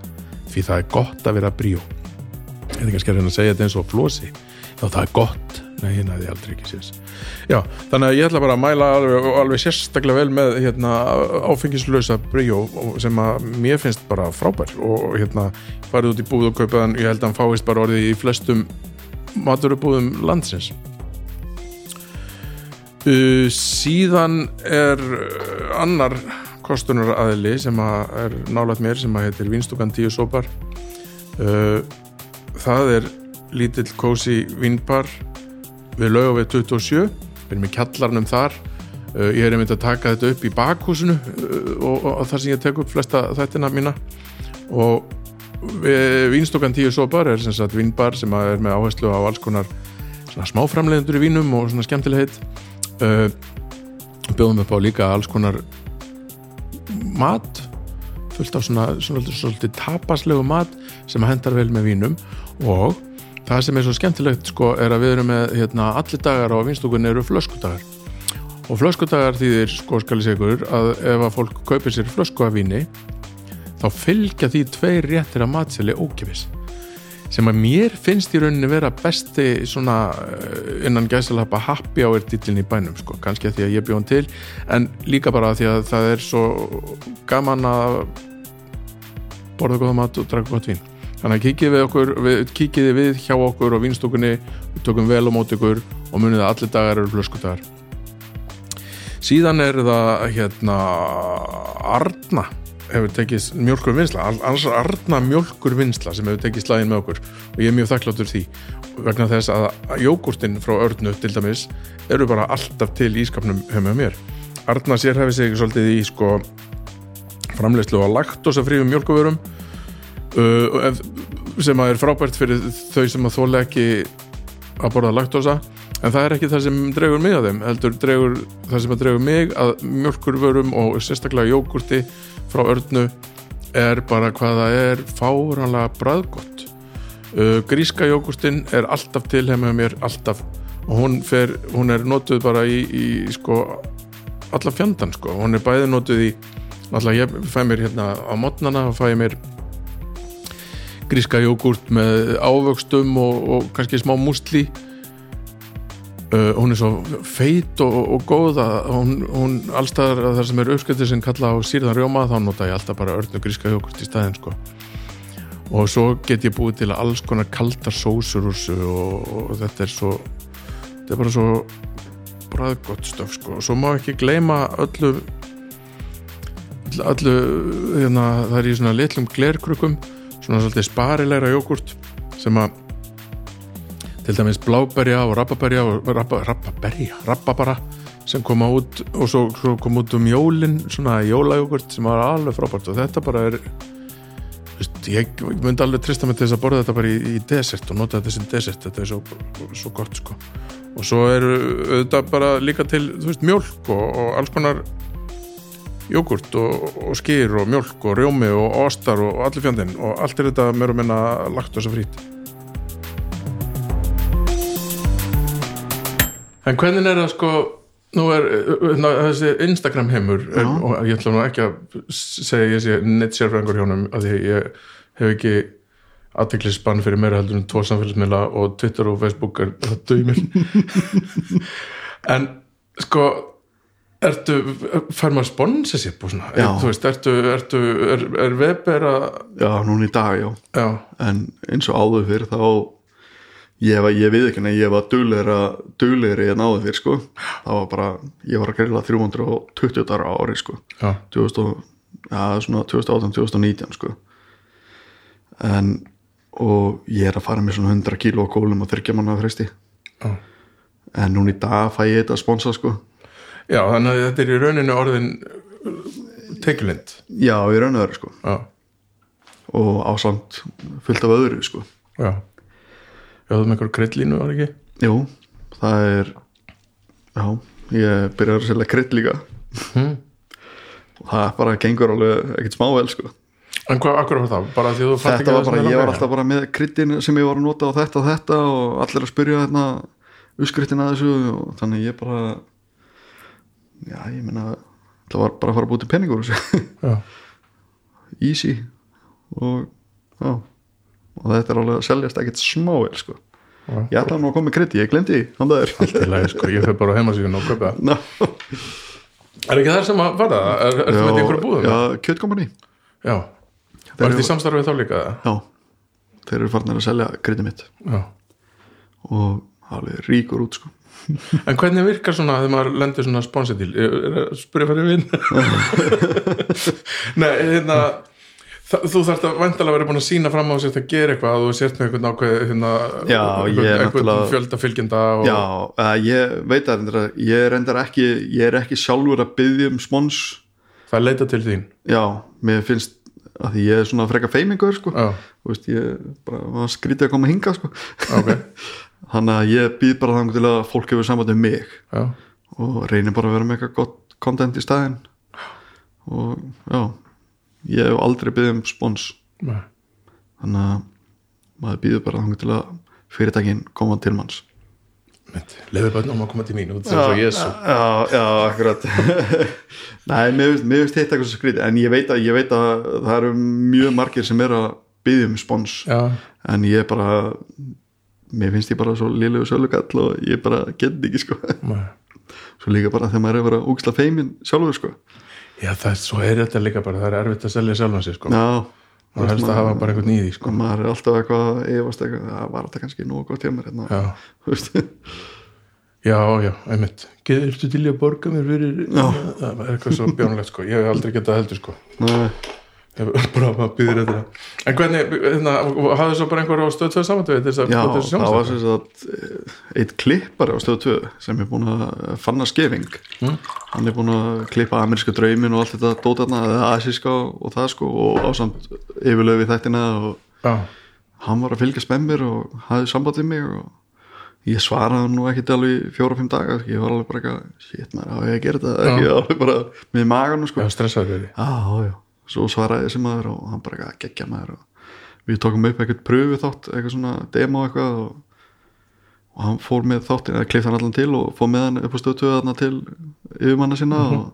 S1: því það er gott að vera bríó. Er kannski að reyna að segja þetta eins og flosi. Já það er gott nei, ég næði aldrei ekki sérs já, þannig að ég ætla bara að mæla alveg, alveg sérstaklega vel með hérna, áfengislösa og- sem að mér finnst bara frábær. Og hérna, farið út í búð og kaupaðan ég held að hann fáist bara orðið í flestum maturubúðum landsins. Uh, síðan er uh, annar kostunar aðili sem að er nálægt mér sem að heitir Vinstúkan 10 sopar uh, það er lítill kósi vínbar við lögum við 27 við erum í kjallarnum þar. Uh, ég er einmitt að taka þetta upp í bakhúsinu uh, og, og, og þar sem ég tek upp flesta þættina mína. Og Vínstokkan 10 sopar er sem sagt vínbar sem er með áherslu á alls konar svona smáframleiðendur í vínum og svona skemmtilegheit uh, bjóðum upp á líka alls konar mat fullt af svona, svona, svona svolítið tapaslegu mat sem hendar vel með vínum. Og það sem er svo skemmtilegt sko er að við erum með hérna, allir dagar á vinstúkunni eru flöskudagar. Og flöskudagar þýðir sko skal ég segja ykkur að ef að fólk kaupir sér flösku af víni þá fylgja því tveir réttir að matseli ókipis sem að mér finnst í rauninni vera besti svona eh, innan gæsalappa happy hour dýtlinn í bænum sko, kannski að því að ég bjóðum til en líka bara því að það er svo gaman að borða góða mat og draka gott vín þannig að kikið við okkur, við, kikið við hjá okkur og vínstúkunni, við tökum vel á mót ykkur og munið að allir dagar eru flöskudagar. Síðan er það hérna Arna hefur tekið mjölkur vinsla Arna mjölkur vinsla sem hefur tekið slæðin með okkur. Og ég er mjög þakkláttur því. Vegna þess að jógurtinn frá Örnu til dæmis eru bara alltaf til ískapnum hjá með mér. Arna sér hefði sig svolítið í sko framleiðslu á laktosafrífum mjölkuvörum uh, sem að er frábært fyrir þau sem að þóla ekki að borða laktosa en það er ekki það sem dregur mig að þeim heldur dregur það sem að dregur mig að mjölkurvörum og sérstaklega jógurti frá örnu er bara hvað það er fáránlega bræðgott uh, gríska jógurtin er alltaf til með mér, alltaf. Og hún, fer, hún er notuð bara í, í sko alla fjandan sko, hún er bæði notuð í alltaf ég fæ mér hérna á mótnana og fæ mér gríska jógurt með ávöxtum og, og kannski smá músli. Uh, hún er svo feit og, og góð að hún, hún allstaðar þar sem er uppskættir sem kalla á sírðan rjóma þá nota ég alltaf bara örnu gríska jógurt í staðinn sko. Og svo get ég búið til alls konar kaldar sósur úr þessu og, og þetta er svo þetta er bara svo bræðgott stöf sko. Og svo má ekki gleyma öllu öllu, öllu hérna, það er í svona litlum glerkrukum svona svolítið sparilegra jógurt sem að til dæmis bláberja og rabbaberja og rabba, rabbaberja, rabbabara sem koma út og svo, svo kom út um jólin svona jólajógurt sem var alveg frábært og þetta bara er veist, ég myndi alveg trista mig til þess að borða þetta bara í, í desert og nota þetta sem desert þetta er svo, svo gott sko. Og svo eru auðvitað bara líka til þú veist mjólk og, og alls konar jógurt og, og skýr og mjólk og rjómi og ostar og allir fjandinn. Og allt er þetta mér og minna lagt þess að frít En hvernig er það sko nú er ná, þessi Instagram heimur er, og ég ætla nú ekki að segja ég sé neitt sérfræðingur hjónum að því ég hef ekki aðteklisbann fyrir meira heldur en tvo samfélagsmiðla og Twitter og Facebook er það döymil en sko ertu, fær maður sponsorship og svona,
S2: Já.
S1: þú veist, ertu, ertu er, er Weber að
S2: já, núna í dag, já.
S1: Já,
S2: en eins og áður fyrir þá ég, var, ég við ekki en ég var duglegri en áður fyrir sko. Það var bara, ég var að greila 320 dagar á ári sko.
S1: Já,
S2: 2000, og- já, svona 2018-2019 sko. En og ég er að fara með svona 100 kíló kólum og þryggja manna fresti.
S1: Já.
S2: En núna í dag fæ ég þetta sponsa sko
S1: Já, þannig að þetta er í rauninu orðin tekjulind.
S2: Já, í raun og veru sko.
S1: Já,
S2: og ásamt fullt af öðru sko.
S1: Já. Já, þú með einhver kryddlínu, var ekki?
S2: jú, það er já, ég byrjar að selja krydd líka.
S1: Hmm.
S2: og það bara gengur alveg ekkert smável sko.
S1: En hvað, akkur var það? Bara því að þú fatt
S2: þetta var bara, ég var alltaf bara með kryddin sem ég var að nota og þetta og þetta og allir að spyrja hérna uppskriftin að þessu og þannig ég bara já, ég meina það var bara að fara að búti.
S1: Já,
S2: easy og já og þetta er alveg að seljast ekkert smável sko
S1: Já.
S2: ég ætlaði nú að koma með kryddi, ég glemdi því það er
S1: sko, ég fyrir bara á heimasíðun og það.
S2: Ná,
S1: Er ekki það sem að var það? Er, ertu með einhverju búðum?
S2: já, Þeir
S1: var þetta í samstarfið þá líka?
S2: já, þeir eru farnir að selja kryddi mitt
S1: Já
S2: og alveg ríkur út sko
S1: En hvernig virkar svona þegar maður lendir svona sponsidíl? Spurði fyrir vinn Nei, hérna þú þarft að vandalega vera búin að sína fram á sér að gera eitthvað að þú sért með einhvern ákveð hérna,
S2: Já, ég er
S1: einhvern, einhvern
S2: náttúrulega-
S1: fjölda fylgjenda og,
S2: Já, uh, ég veit að ég er reyndar ekki, ég er ekki sjálfur að byggja um spons
S1: það er leita til þín
S2: Já, mér finnst að því ég er svona freka feimingur sko. Þú veist, ég bara var skrítið að koma hinga sko.
S1: ok
S2: þannig að ég býð bara þannig til að fólk hefur samband um mig.
S1: Já,
S2: og reynir bara að vera með eitthvað gott content í staðinn. Og já ég hef aldrei byggð um spons.
S1: Nei.
S2: Þannig að maður býður bara þannig til að fyrirtækin koma til manns.
S1: Leður börnum að koma til mín út sem svo Jésu
S2: Já, já, akkurat. Nei, mér finnst hitt eitthvað svo skrítið. En ég veit, að, ég veit að það eru mjög margir sem eru að byggja um spons.
S1: Já,
S2: en ég bara mér finnst ég bara svo lélegu sölugall og ég bara get ekki sko
S1: nei
S2: svo líka bara þegar maður er að vera úksla feimin sjálfur sko
S1: Já, það er, svo er þetta líka bara, það er erfitt að selja sjálfan sig sko.
S2: Já,
S1: og helst að hafa bara eitthvað nýði sko.
S2: maður er alltaf eitthvað að efast eitthvað, það var alltaf kannski nógu gott hjá mér hérna,
S1: Já,
S2: þú
S1: já, já, einmitt Geðurstu til í að borga mér fyrir
S2: Já.
S1: Það er eitthvað svo bjónulegt sko. Ég hef aldrei getað heldur sko.
S2: Nei,
S1: bara að byggja þetta En hvernig, hérna, hafði svo bara einhver á stöð 2 samvættu
S2: Já, það var sem sagt eitt klippari á stöðu 2 sem er búin að fanna skefing.
S1: Mm.
S2: hann er búin að klippa ameríska draumin og allt þetta dótarna, eða asíska og það sko og ásamt yfirlöfi þættina og
S1: Já,
S2: hann var að fylgjast með mér og hafði samband við mig og ég svaraði nú ekki alveg fjóra-fimm daga ég var alveg bara eitthvað, shit maður, á ég að gera þetta? Ekki alveg bara með maganum sko.
S1: Já,
S2: já, já, svo svaraði þessi maður og hann bara eitthvað geggja maður. Og við tókum upp eitthvað pröfu þátt eitthvað svona demo eitthvað og, og hann fór með þáttin eða klift hann allan til og fór með hann upp á stöðtöðu þarna til yfirmanna sinna og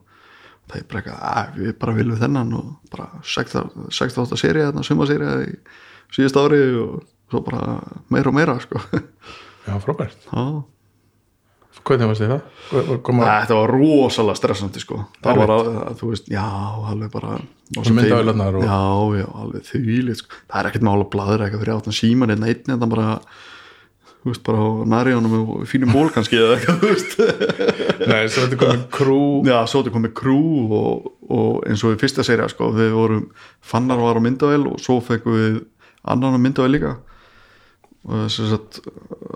S2: það er bara eitthvað, að við bara viljum þennan. Og bara 6-8 serið þarna, sumaserið í síðast ári og svo bara meira og meira sko.
S1: Já, frábært.
S2: Já
S1: Hvernig varst þið það? Hvað- var- Koma,
S2: Þetta var rosalega stressandi sko. Það var að, þú veist, já, alveg bara
S1: Og svo myndavélarnar og-
S2: Já, já, alveg þvílið sko. Það er ekkert mála að bladra eitthvað fyrir áttan síman einn einn en það bara Þú veist, bara á nariðanum og fínum ból kannski eða eitthvað, þú veist.
S1: Nei, svo þetta komið krú
S2: Já, svo þetta komið krú og, og eins og í fyrsta serja sko, við vorum Fannar var á myndavél og svo fekkum við annan á myndavél líka. Og þess að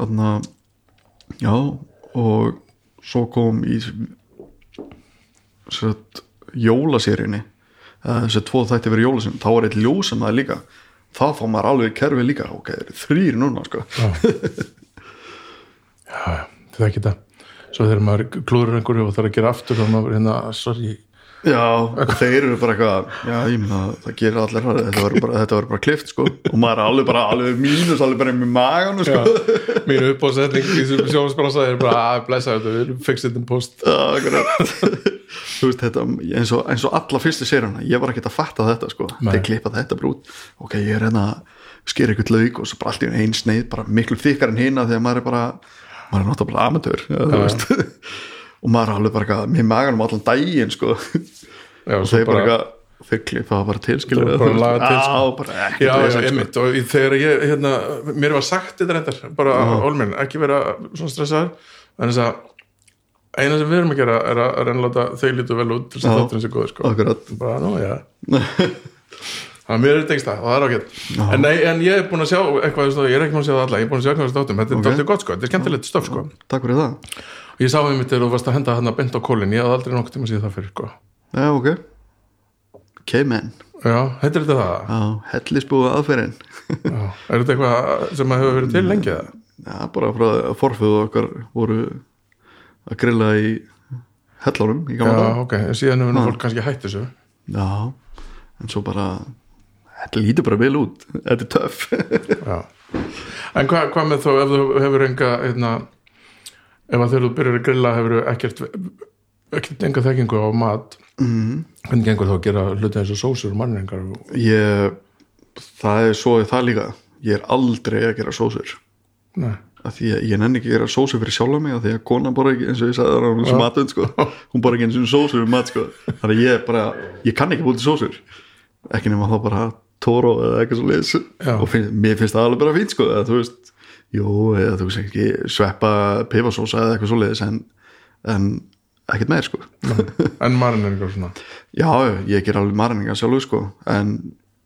S2: aðna, já og svo kom í að jólaseríunni. Þess að tvo þætti verið jólaseríun þá var eitt ljósum það líka þá fá maður alveg kerfi líka. Ok, það eru þrýr núna sko.
S1: Já, já, það er ekki það. Svo þegar maður klúður einhverju og þarf að gera aftur og maður hérna, sorry
S2: Já, þeir eru bara eitthvað já, ég meina, það gerir allir þetta verður bara, þetta bara klift, sko. Og maður er alveg bara, alveg mínus, alveg bara með magan sko.
S1: Já, mínu uppáðsetning í þessum sjónasbransa er bara að blessa þetta, við erum fixið in post.
S2: Já, þú veist, þetta eins og, eins og alla fyrstu séruna ég var ekki að fatta þetta, sko. Þeir klippa þetta brút, ok, ég er hérna að skera ykkur lauk og svo bara allt í einu ein sneið bara miklu þykkar en hina þegar maður er bara maður er náttúrulega ja, þú veist og maður er alveg bara með maganum allan daginn, sko.
S1: Já,
S2: og þeir bara
S1: bara,
S2: klippa það skilur
S1: Bara laga til, sko.
S2: Já, bara vesen,
S1: já,
S2: sko.
S1: einmitt. Og í- þegar ég, hérna, mér var sagt þetta reyndar, bara Olmin, ekki vera svona stressaður, en þess að eina sem við erum að gera er að reynláta þau lítu vel út til þess að
S2: Já.
S1: þátturinn sé góður, sko. bara, nú, já. Þannig að mér er tengst það það er ágætt. En, nei, en ég er búin að sjá eitthvað, ég er ekki búin að sjá það alla, ég er búin að sjá eitthvað þessu þáttum, þetta er
S2: Ok.
S1: okay. gott, sko, þetta er skemmtilegt stöf, sko.
S2: Takk fyrir það
S1: og ég sá einmitt þegar þú varst að henda hann að bent á kólin ég hafði aldrei nokkuð tíma að síða það fyrir, sko
S2: Já, ok K-Men
S1: já, heitir þetta það?
S2: Já, hellisbúið aðferðin
S1: Já. er þetta eitthvað sem að hefur verið til lengi eða?
S2: Já, bara frá að forföðu okkar voru að grilla í hellunum í
S1: Já,
S2: gamla dag
S1: ok, síðan hefur nú
S2: Já.
S1: fólk kannski hætt þessu
S2: Já, en svo bara þetta lítur bara vel út Þetta er töff
S1: Já. En hvað hva með þó ef þú hefur enga hérna, ef að þegar þú byrjar að grilla hefur ekkert ekkert enga þekkingu á mat
S2: mm.
S1: hvernig gengur þá að gera hluti eins og sósur og mannringar og...
S2: Ég það er svo það líka. Ég er aldrei að gera sósur.
S1: Nei,
S2: af því að ég nenni ekki að gera sósur fyrir sjálfa mig af því að konan bara ekki, eins og ég sagði hún
S1: Já.
S2: matun sko, hún bara ekki eins og sósur um mat sko, þannig að ég bara ég kann ekki búið til sósur. Ekki nema þá bara tóró eða eitthvað svo leiðis og finn, mér finnst það alveg bara fínt sko, eða þú veist jú, eða þú veist ekki sveppa pifasósa eða eitthvað svo leiðis en, en ekkert meir sko.
S1: En mannringar svona?
S2: Já, ég ger alveg marninga sjálfur sko en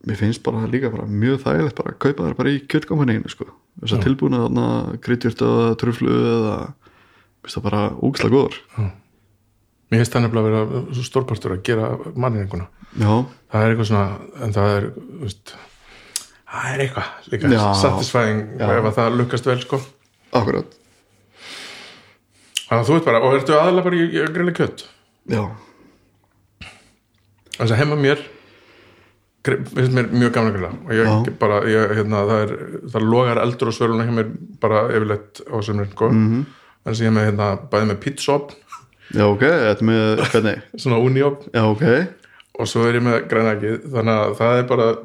S2: mér finnst bara það líka bara mjög þægilegt bara að kaupa þær bara í kjöttkompaninu sko. Þess að
S1: Já.
S2: tilbúna þarna kryddjurt eða truflu eða það bara úgislega góður.
S1: Mér finnst það nefnilega að vera stórpartur að gera mannringuna
S2: já,
S1: það er eitthvað svona en það er, veist það er eitthvað líka
S2: Já.
S1: satisfying ef að það lukkast vel sko.
S2: Akkurat.
S1: Þannig að þú veit bara, og ertu aðalega bara í, í að grilla kjött
S2: já,
S1: þess að heima mér finnst mér mjög gaman að grilla. Og ég
S2: Já.
S1: bara, ég, hérna, það er það logar eldur og svöluna hjá mér bara yfirleitt á semurinn, sko. Mm
S2: Mhm.
S1: -hmm. en sem ég með, hérna, bæði með pizzaop
S2: já ok þetta með, hvernig,
S1: svona uniop
S2: já ok.
S1: Og svo er ég með grænækið þannig að það er bara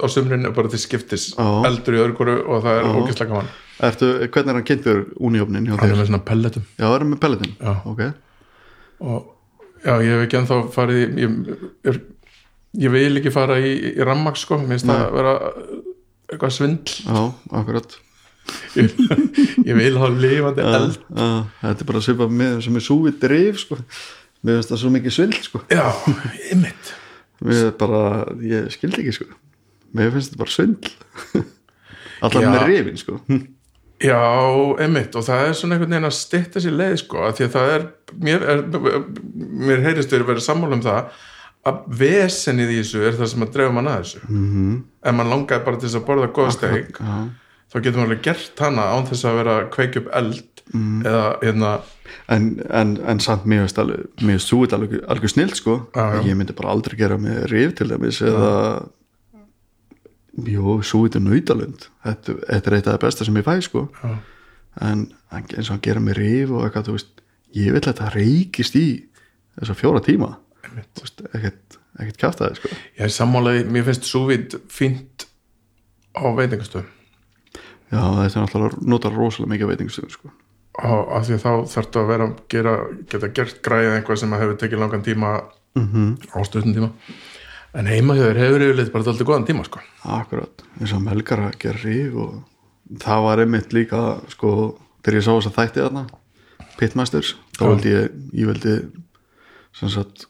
S1: á sumrin er bara til skiptis
S2: Já.
S1: eldur í öðru hverju og það er
S2: Já.
S1: ógeðslega gaman
S2: Ertu, hvernig er hann kynntur úniofnin hjá
S1: hann er með svona pelletum
S2: Já, það er með pelletin
S1: Já.
S2: ok,
S1: og já, ég hef ekki ennþá farið ég, ég, ég vil ekki fara í, í rammaks sko, mér finnst það að vera eitthvað svindl
S2: já, akkurat
S1: ég, ég vil hafa lifandi
S2: Já,
S1: eld
S2: já, Þetta er bara svipað með sem er súið drif sko. mér finnst það svo mikið svild sko.
S1: já, ymmit
S2: er bara, ég skildi ekki sko. Mér finnst þetta bara svindl
S1: Já.
S2: með rifin sko.
S1: já, ymmit og það er svona einhvern veginn að stytta sér leið sko, að því að það er mér, er, mér heyrist þér verið sammála um það að vesenið í þessu er það sem að drefa mann að þessu
S2: mm -hmm.
S1: ef mann langaði bara til þess að borða góð steik
S2: já.
S1: þá getur maður alveg gert hana án þess að vera að kveikja upp eld
S2: Mm.
S1: eða hérna
S2: en, en, en samt mér finnst alveg mér súið alveg, alveg snill sko.
S1: Já.
S2: ég myndi bara aldrei gera með rif til dæmis eða jú, súið er nautalund þetta, þetta er eitt af það besta sem ég fæ sko.
S1: já,
S2: en eins og hann gera með rif og eitthvað, þú veist, ég vil að þetta reykist í þessa fjóra tíma þú veist, ekkert, ekkert kjaftaði sko.
S1: ég er sammálaði, mér finnst súvít fínt á veitingastöðum
S2: já, þetta er náttúrulega notar rosalega mikið veitingastöðum sko.
S1: og af því að þá þarftu að vera að gera, geta gert græðið einhvað sem að hefur tekið langan tíma
S2: mm -hmm.
S1: á stundum tíma en heima hjá þér hefur yfirleitt bara alltaf góðan tíma sko.
S2: akkurat, eins og melgar að gera rif og það var einmitt líka sko, þegar ég sá þess að þætti þarna Pitmasters, þá
S1: Já.
S2: vildi ég ég vildi sem sagt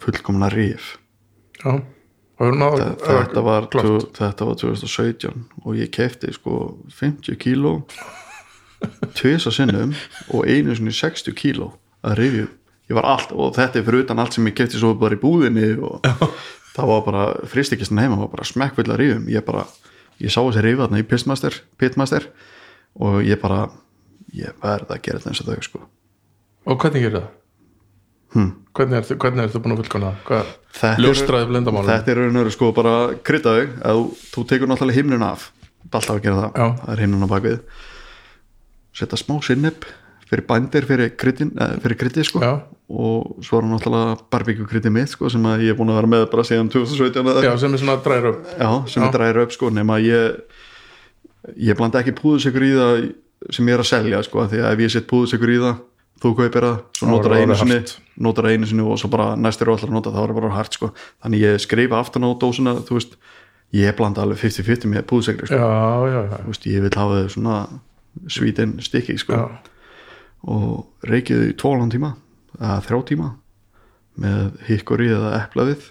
S2: fullkomna rif
S1: já, og hefur náð
S2: þetta var,
S1: klárt.
S2: þetta var 2017 og ég kefti sko 50 kíló tvisa sinnum og einu sinni 60 kíló að rifju ég var allt, og þetta er fyrir utan allt sem ég kefti svo bara í búðinni og það var bara, fristikistin heima var bara smekkfull að rifjum, ég bara ég sá þessi rifja þarna í Pitmaster, Pitmaster og ég bara ég verði að gera þetta eins og þau sko.
S1: Og hvernig gerir það?
S2: hm.
S1: hvernig er, hvernig er þú búin að fullkona
S2: er-
S1: ljóstraði blendamálum
S2: þetta er raun og veru sko bara kryddaðu að þú, þú tekur náttúrulega himnun af það er alltaf að gera það,
S1: Já.
S2: það er himnun á bakvið. Setja smá sinneb fyrir bændir fyrir kryddin eh, fyrir kryddið sko.
S1: Já.
S2: og svo er hann náttúrulega barbecue kryddið mitt sko sem að ég er búin að vera með bara síðan 2017 eða
S1: já, sem er svona dræður upp
S2: Já, sem
S1: Já.
S2: er dræðir upp sko nema að ég ég blanda ekki púðusikur í það sem ég er að selja sko því að ef ég set púðusikur í það þú kaupir það, svo notar það einu sinni notar það einu sinni og svo bara næstir og allar nota þá er það bara hart sko. Þannig ég skrifa aftan á dósina þú veist, ég blanda alveg 50-50 með púðusikri sko, ég vil hafa þau svona svítin stikki sko. Og reykið í tvolan tíma eða þrjá tíma með hikkori eða eplaðið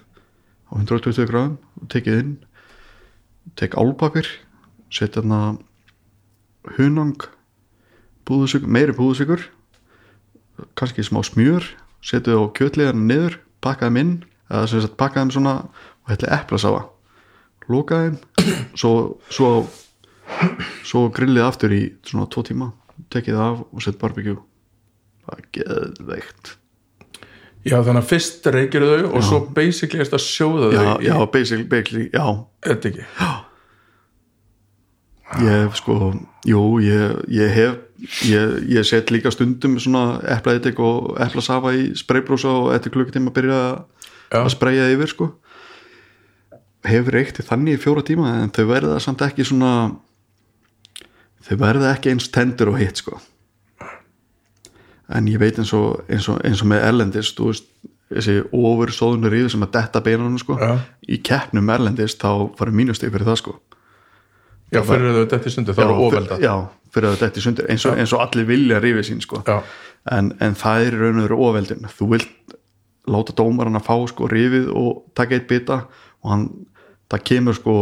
S2: á 120 gráðum og tekið inn tek álpapir setja þarna hunang búðusikur, meiri búðusikur kannski smá smjör setja á kjötliðarna niður pakka þeim inn eða sem sagt pakka þeim svona og hætli eplasáfa loka þeim svo, svo, svo grillið aftur í svona tvo tíma tekið af og sett barbecue. Það er geðveikt.
S1: Já, þannig að fyrst reykir þau og svo basically erst að sjóða
S2: já,
S1: þau
S2: já, basically, basically, já.
S1: Þetta ekki?
S2: ég hef sko, jú, ég, ég hef ég, ég set líka stundum svona eplaðitik og eplasafa í spraybrúsa og eftir klukkutíma byrja
S1: Já.
S2: að spraya yfir sko. Hefur reykti þannig í fjóra tíma en þau verða samt ekki svona þau verða ekki eins tendur og hitt sko. En ég veit eins og, eins og, eins og með erlendist, þú veist þessi ofur sóðunur ríðu sem að detta beinunum sko
S1: Já.
S2: í keppnum erlendist þá farum mínusteg fyrir það sko.
S1: Já, fyrir þau þetta í stundu, þá eru óvelda
S2: já, fyrir að þetta er sundir eins og, eins og allir vilja rífið sín sko. en, en það er í raun og veru ofeldin þú vilt láta dómaran að fá sko rífið og taka eitt bita og hann, það kemur sko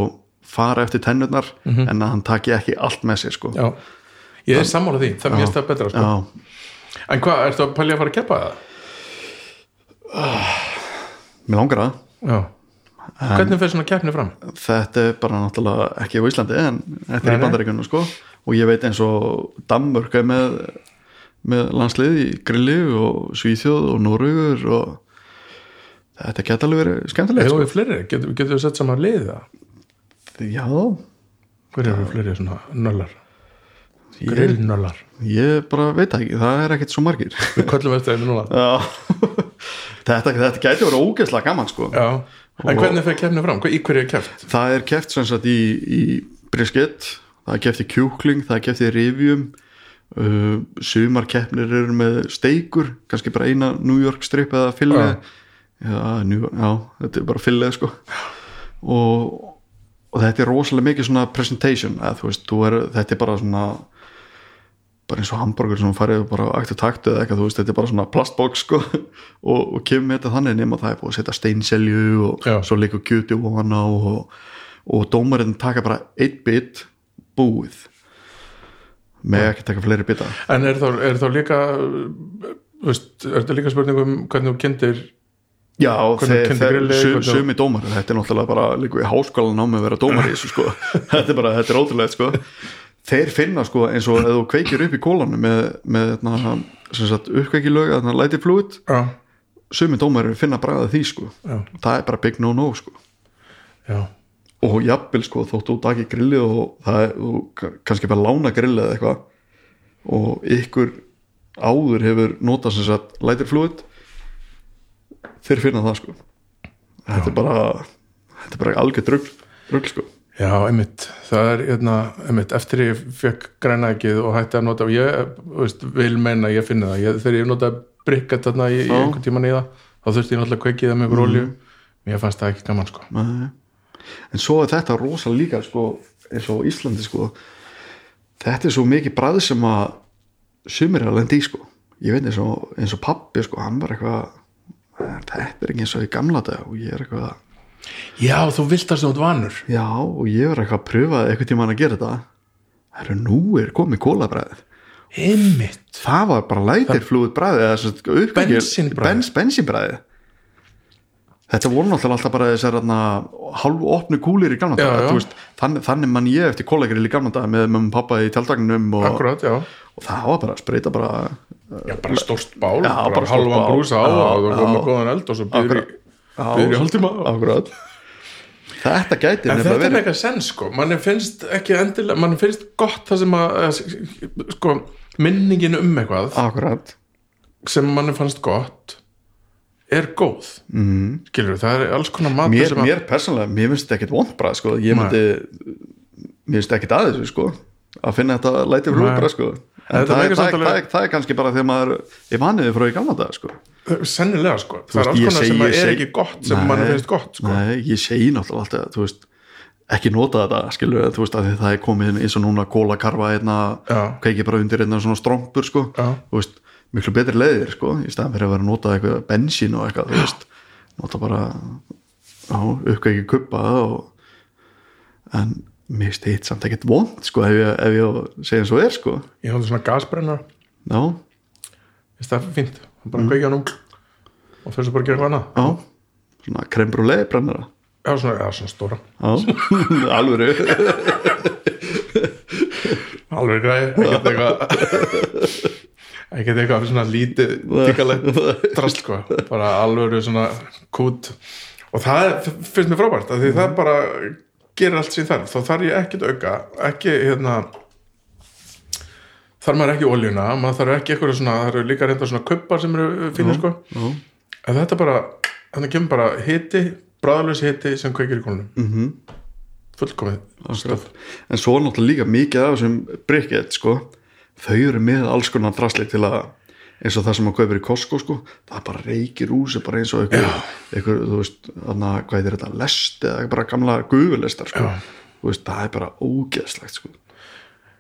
S2: fara eftir tennurnar en að hann taki ekki allt með sér sko
S1: ég er sammála því, það mjög stað betra sko. En hvað, ertu að pælja að fara að keppa það?
S2: mér langar það
S1: já, hvernig fer svona keppni fram?
S2: þetta er bara náttúrulega ekki á Íslandi en þetta er í bandaríkunum sko og ég veit eins og Danmörk er með með landslið í grilli og Svíþjóð og Norugur og þetta geta alveg verið skemmtilegt sko.
S1: við fleiri, getur, við sett saman liðið það?
S2: Já,
S1: Hver eru fleiri svona nöllar? Grillnöllar
S2: ég bara veit ekki, það er ekkert svo margir.
S1: Við köllum eftir einu
S2: já. Þetta, þetta gæti verið ógeðslega gaman sko.
S1: Já, en hvernig fer keppni fram? Í hverju er keppt?
S2: það er keft sem sagt í, í brisket, það er keft í kjúkling það er keft í rifjum. Uh, sumar keppnir eru með steikur, kannski bara eina New York strip eða
S1: já,
S2: þetta er bara fylli sko. og, og þetta er rosalega mikið svona presentation að, þú veist, þú er, þetta er bara svona bara eins og hambúrgur sem farið bara akt og takt eða eitthvað, þú veist, þetta er bara svona plastbox sko, og, og kemur með þetta þannig nema það er búið að setja steinselju og
S1: Já.
S2: svo leikur kjöti og hana og, og dómarinn taka bara eitt bit búið með ekki taka fleiri bita.
S1: En er þá, er þá líka uh, veist, er þetta líka spurning um hvernig þú kynntir
S2: Já, sumi dómar þetta er náttúrulega bara líka í háskólan á með að vera dómar í þessu sko. Þetta er bara, þetta er ótrúlega sko. Þeir finna sko eins og ef þú kveikir upp í kólanum með, með þarna, sem sagt uppkveikilög, þarna lighted fluid
S1: Já,
S2: sumi dómar finna bræða því sko.
S1: Já,
S2: það er bara big no no sko.
S1: Já.
S2: Og jafnvel sko þóttu þú taki grillið og það er, ka- kannski bara lána grillið eða eitthvað og ykkur áður hefur notað sem sagt lighted fluid þeir finna það sko. Þetta er bara þetta er bara algjör drugl, drugl sko.
S1: Já, einmitt, það er hérna, einmitt, eftir ég fekk grænaðikið og hætti að nota og ég veist, vil meina að ég finni það. Ég, þegar ég nota brikkat þarna í, í
S2: Já.
S1: Einhvern tíman í það, þá þurfti ég náttúrulega að kveikið það með ykkur olju, mér fannst það ekki gaman sko.
S2: Nei. en svo er þetta rosa líka sko, eins og Íslandi sko. Þetta er svo mikið bræð sem að sumir er að lendi í sko. Ég veit eins og, eins og pappi sko hann var eitthvað þetta er ekki eins og í gamla dag og ég er eitthvað
S1: já, þú vilt það sem þú vanur.
S2: Já, og ég var eitthvað að pröfa eitthvað tíma að gera þetta. Það eru nú er komið kólabræðið.
S1: Einmitt.
S2: Það var bara lætir flúið bræðið eða sem sagt uppbyggir-
S1: Bensínbragðið.
S2: bens, bensínbræðið þetta voru náttúrulega alltaf bara þessar halvu opnu kúlir í gamla daga þannig, þannig mann ég eftir kólagrill í gamla daga með mömmu pappa í tjaldagninum og, og það var bara að spreita bara
S1: já bara stórt bál
S2: Já,
S1: bara,
S2: bara
S1: halvan
S2: bál.
S1: brúsa á og þú
S2: já.
S1: komið góðan eld og svo byrður í hálftíma
S2: akkurat þetta gæti
S1: En
S2: nefnilega
S1: þetta er
S2: verið
S1: eitthvað sens sko, mann finnst ekki endilega, mann finnst gott það sem að, að sko, minningin um eitthvað
S2: akkurat
S1: sem mann fannst gott er góð mm. skilur það er alls konar matur
S2: mér,
S1: sem að
S2: mér persónulega, mér finnst þetta ekkert vondbræð sko. ég myndi mér finnst ekkert að þessu sko. að finna þetta læti
S1: Nei.
S2: flúbræð sko. Það, er, það, er, það, er, það er kannski bara þegar maður er vanniði frá í gamla dag sko.
S1: sennilega sko, það er
S2: veist,
S1: alls konar sem er ekki gott sem
S2: Nei.
S1: mann finnst gott sko.
S2: nei, ég segi náttúrulega alltaf þú veist, ekki nota þetta skilur, þú veist, að það er komið eins og núna kólakarfa hérna,
S1: Já.
S2: kveiki bara undir hérna svona strómpur sko.
S1: Já.
S2: þú veist, miklu betri leiðir sko, í staðan fyrir að vera að nota eitthvað bensín og eitthvað, þú veist, nota bara já, uppkveiki kuppa og en mér finnst þetta samt ekkert vond sko, ef ég, ef ég segja eins og er sko.
S1: ég hafði svona gasbrennar
S2: já,
S1: finnst það fínt, bara mm. kveikja nú og fyrir svo bara að gera eitthvað annað.
S2: Já. Svona krembrúlei brennara
S1: já, svona, já, svona stóra,
S2: alvöru.
S1: Alveg græði ekkert eitthvað ekkert eitthvað svona lítið tíkalegt drast sko, bara alveg svona kút. Og það er- finnst mér frábært, því það bara gerir allt sér þarf, þá þarf ég ekkert auka ekki hérna þarf maður ekki oljuna, maður þarf ekki eitthvað svona, það eru líka reynda svona kuppar sem eru fínir sko,
S2: já,
S1: en þetta bara þannig kemur bara hiti, bræðalös hiti sem kveikir í konunum mm -hmm. fullkomið
S2: en svo náttúrulega líka mikið af þessum brikkett sko, þau eru með alls konar drasli til að eins og það sem maður kaupir í Costco sko, það bara reykir úr sig bara eins og einhver þú veist, þarna, hvað er þetta lest eða bara gamla gufulestar sko.
S1: Já.
S2: þú veist, það er bara ógeðslegt sko.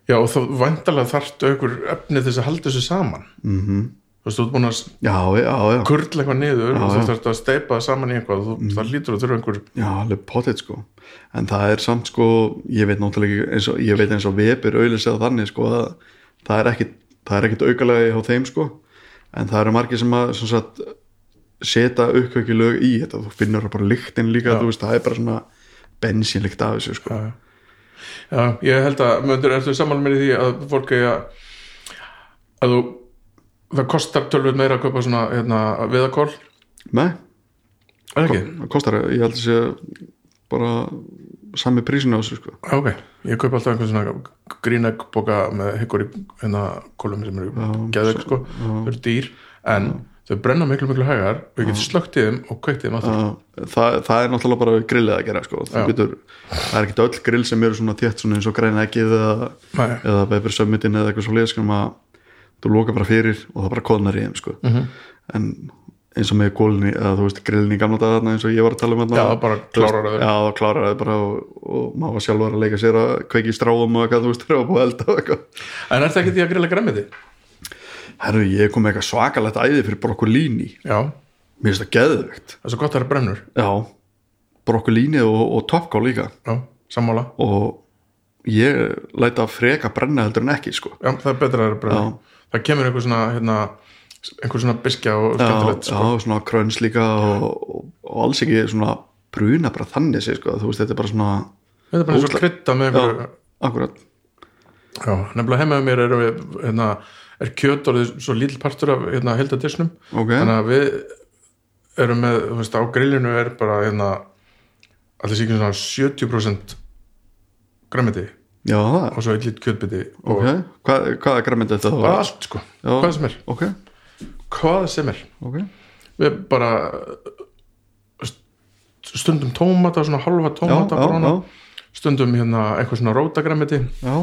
S1: Já, og þá vantarlega þarftu efni til þess að halda þessu saman mm -hmm. þú veist, þú ert búin að
S2: já, já, já,
S1: kurla eitthvað niður og þú
S2: já.
S1: þarfst að steipa saman í eitthvað og þú, það lítur að þurfa einhver
S2: já, alveg potið sko en það er samt sko, ég veit náttúrulega eins og, ég veit eins og Weber auðlislega þannig sko að það er ekkit aukalega hjá þeim sko en það eru margir sem að sem sagt, setja uppkvækjulög í þetta. Þú finnur það bara lyktin líka veist, það er bara svona bensínlykt af þessu sko.
S1: Já, já. Ég held að möndur ertu saman með því að fólk að að þú það kostar tölvöld meira að kaupa svona hérna, viðakól,
S2: Nei,
S1: það
S2: kostar, ég held að sé bara sami prísinu á þessu sko
S1: Já, ok, ég kaupa alltaf einhvern svona grínegg boka með hyggur í hérna kólum sem eru geðveik sko, þau eru dýr en þau brenna miklu miklu hægar og ég get slögt í þeim og kveikt í þeim aftur
S2: Já, það, það er náttúrulega bara grillið að gera sko.
S1: Já.
S2: getur, það er ekki öll grill sem eru svona þétt svona eins og græna ekkið eða, eða Weber Summitin eða eitthvað svo leið sko, að þú loka bara fyrir og það bara kóðnar í þeim sko.
S1: Mhm.
S2: -hmm. en eins og með gólni eða þú veist grillin í gamla dagarna eins og ég var að tala um þarna,
S1: Já, það bara
S2: þú veist,
S1: klárar þau.
S2: Já, það klárar það bara og, og maður var sjálfur að leika sér að kveiki stráum og eitthvað, þú veist, þegar búið að elda og eitthvað.
S1: En er það ekki því að grilla græmiti?
S2: Herru, ég kom með eitthvað svakalegt æði fyrir brokkolíni.
S1: Já,
S2: mér finnst það geðvegt
S1: það er svo gott að það er brennur.
S2: Já, brokkolíni og, og topkál líka.
S1: Já, sammála.
S2: Og ég læta freka brenna heldur en ekki sko.
S1: Já, það er betra að það er brennur. Það kemur einhver svona hérna, einhver svona biskja og skemmtilegt sko.
S2: já, svona kröns líka og, og, alls ekki svona bruna bara þannig sér sko. þú veist, þetta er bara svona
S1: Þetta er bara eins og krydda með einhverju
S2: akkurat.
S1: Já, nefnilega heima með mér erum við hérna, er kjöt orðið svo lítill partur af hérna, heldadisnum
S2: ok,
S1: þannig að við erum með, þú veist, á grillinu er bara hérna, allir síkjum svona 70% græmiti og svo eitt lít kjötbiti og
S2: ok, hvað, hvað er græmynd þetta
S1: allt sko,
S2: Já.
S1: hvað sem er.
S2: ok,
S1: hvað sem er,
S2: ok,
S1: við bara stundum tómata, svona halva
S2: já,
S1: tómata
S2: já,
S1: brána,
S2: já,
S1: stundum hérna eitthvað svona rótagræmiti
S2: já.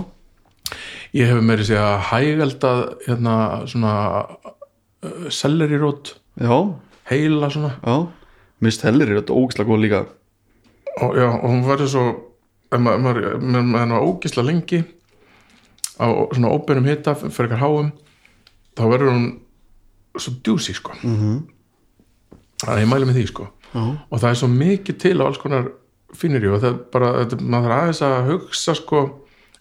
S1: Ég hef meiri segja hægaldað hérna svona uh, sellerirót,
S2: já,
S1: heila svona.
S2: Já. Mist er þetta ógislega góð líka.
S1: Og, já, og hún verður svo maður er ógisla lengi á svona óbeinum hita fyrir eitthvað háum þá verður hún svo djúsi sko.
S2: Mhm.
S1: þannig að ég mæli með því sko.
S2: Já,
S1: og það er svo mikið til á alls konar finnir og það er bara, þetta, maður þarf aðeins að hugsa sko,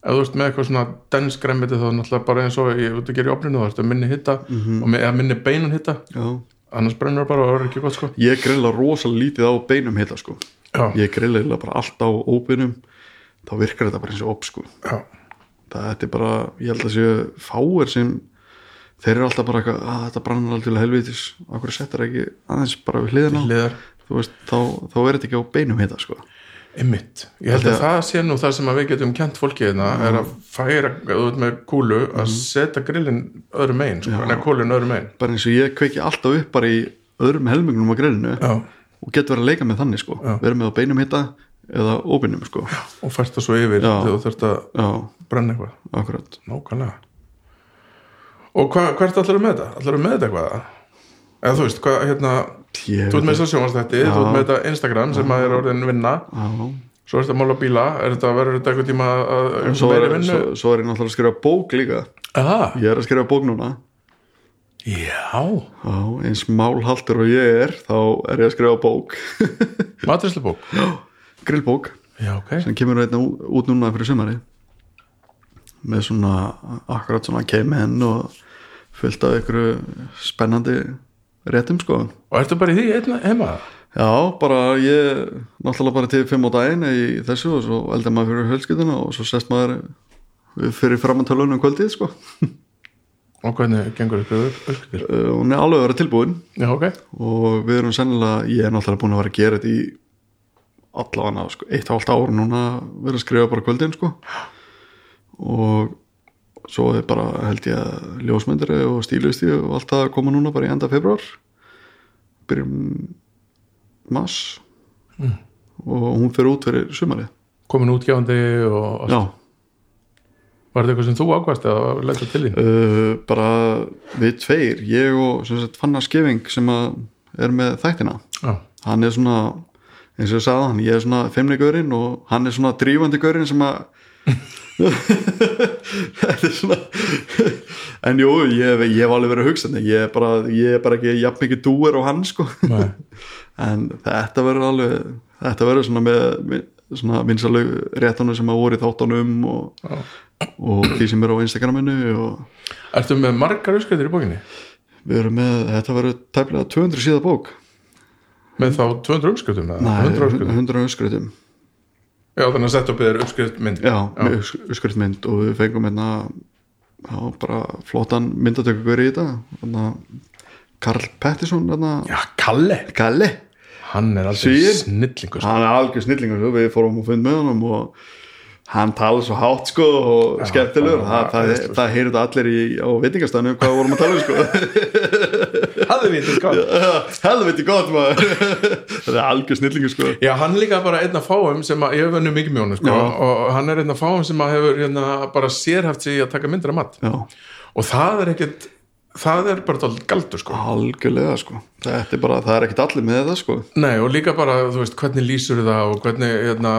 S1: ef þú ert með eitthvað svona densgremmiti þá er náttúrulega bara eins og ég út að gera í opninu, þá ertu að minni hitta og með, eða minni beinan hitta
S2: já.
S1: Annars brennur það bara og það er ekki gott sko.
S2: Ég grilla rosalega lítið á beinum heita sko.
S1: Já,
S2: ég grilla bara allt á óbeinum þá virkar þetta bara eins og op sko.
S1: Já,
S2: það er bara, ég held að séu fáir sem þeir eru alltaf bara eitthvað að þetta brannar alltaf helvitis okkur setjar ekki aðeins bara við hliðina
S1: hliðar
S2: þú veist, þá, þá er þetta ekki á beinum heita sko
S1: Einmitt. Ég held að það sé nú það sem að við getum kent fólki hérna er að færa út með kúlu að setja grillin öðrum megin, sko, neða kúlin öðrum megin.
S2: bara eins og ég kveiki alltaf upp bara í öðrum helmingunum á grillinu
S1: Já,
S2: og getur verið að leika með þannig sko
S1: Já.
S2: verið með á beinum heita eða óbeinum sko
S1: og fært það svo yfir
S2: Já.
S1: þegar þú þurft að
S2: já,
S1: brenna eitthvað.
S2: akkurat
S1: Nákvæmlega. Og hva, hvert ætlar með þetta? Ætlar með þetta eitthvað? Eða þú veist, hvað, hérna, þú ert með þess að sjónvastætti, þú ert með þetta Instagram sem að er orðin vinna,
S2: já,
S1: svo ert að mála bíla, er þetta, verður þetta eitthvað tíma að,
S2: er,
S1: vinnu?
S2: svo, svo er ég náttúrulega að skrifa bók líka.
S1: Aha,
S2: ég er að skrifa bók núna.
S1: Já,
S2: já, eins málhaltur og ég er þá er ég að skrifa bók.
S1: Maturislubók.
S2: grillbók.
S1: Já, ok.
S2: sem kemur einna út núna fyrir sumari með svona akkurat svona keimenn og fullt af ykkur spennandi réttum sko
S1: Og ertu bara í því einna heima?
S2: já, bara ég náttúrulega bara til fimm á daginn í þessu og svo eldar maður fyrir hölskildina og svo sest maður fyrir framantölunum kvöldið sko
S1: Og hvernig gengur ykkur?
S2: Uh, hún er alveg að vera tilbúin
S1: Já, ok.
S2: og við erum sennilega, ég er náttúrulega búin að vera að gera þetta í allavega sko, eitt og allt ár núna verið að skrifa bara kvöldin sko og svo er bara held ég að ljósmyndari og stílisti og allt það að koma núna bara í enda februar byrjum mass og hún fyrir út fyrir sumarið
S1: Komin útgjáðandi og allt.
S2: já,
S1: Var þetta eitthvað sem þú ákvæmst eða leita til þín?
S2: uh, bara við tveir, ég og sagt, Fannar Skeving sem að er með þættina
S1: Já.
S2: hann er svona eins og ég sagði hann, ég er svona feimleikörinn og hann er svona drífandi görinn sem að þetta er svona en jú, ég, ég hef alveg verið að hugsa ég er bara, ég er bara ekki jafn mikið dúer og hann sko en þetta verður alveg þetta verður svona með, svona vinsalög réttunum sem að voru í þáttunum og, og því sem er á Instagraminu og
S1: Ertu með margar uppskriðir í bókinni?
S2: við erum með, þetta verður tæplega 200 síða bók
S1: Með þá 200 uppskriðum?
S2: Nei,
S1: 100 uppskriðum?
S2: 100 öskriðum
S1: Já, þannig að setja upp þér uppskriðt mynd.
S2: já, með uppskriftmynd og við fengum hérna já, bara flottan myndatökugur í þetta hérna, Karl Pettersson
S1: Já, Kalle.
S2: Kalli,
S1: Hann er
S2: Svíinn?
S1: snillingur. sko.
S2: hann er algjör snillingur sko. við fórum og fundum með honum og hann tala svo hátt sko og
S1: Já,
S2: skemmtilegur, það, það, það, það heyrðu allir í, á veitingastæðinu hvað vorum að tala um sko
S1: Þetta sko.
S2: helviti gott maður það er algjör snillingur sko
S1: Já, hann líka bara einn af fáum sem að, ég hef vunni mikið mjónu sko,
S2: Já.
S1: og hann er einn af fáum sem að hefur hérna, bara sérhæft sig að taka myndir af mat.
S2: já,
S1: Og það er ekkit, það er bara galdur sko.
S2: algjörlega sko. Þetta er bara, það er ekkit allir með það sko.
S1: Nei, og líka bara, þú veist, hvernig lýsur það og hvernig, hérna,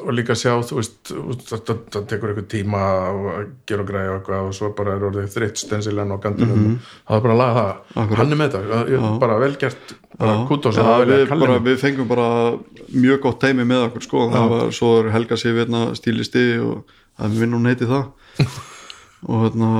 S1: og líka sjá, þú veist, það, tekur eitthvað tíma að gera og græja og eitthvað og svo bara er orðið þritt stensilan og gandunum mm það er bara að laga það.
S2: Akkurat.
S1: hann er með það, ég, bara vel gert, bara
S2: Já,
S1: kútos
S2: já,
S1: að
S2: við, bara, við fengum bara mjög gott teimi með okkur sko. það var, svo er Helga Sif hérna, stílisti og það er vinn hún heiti það. Og hérna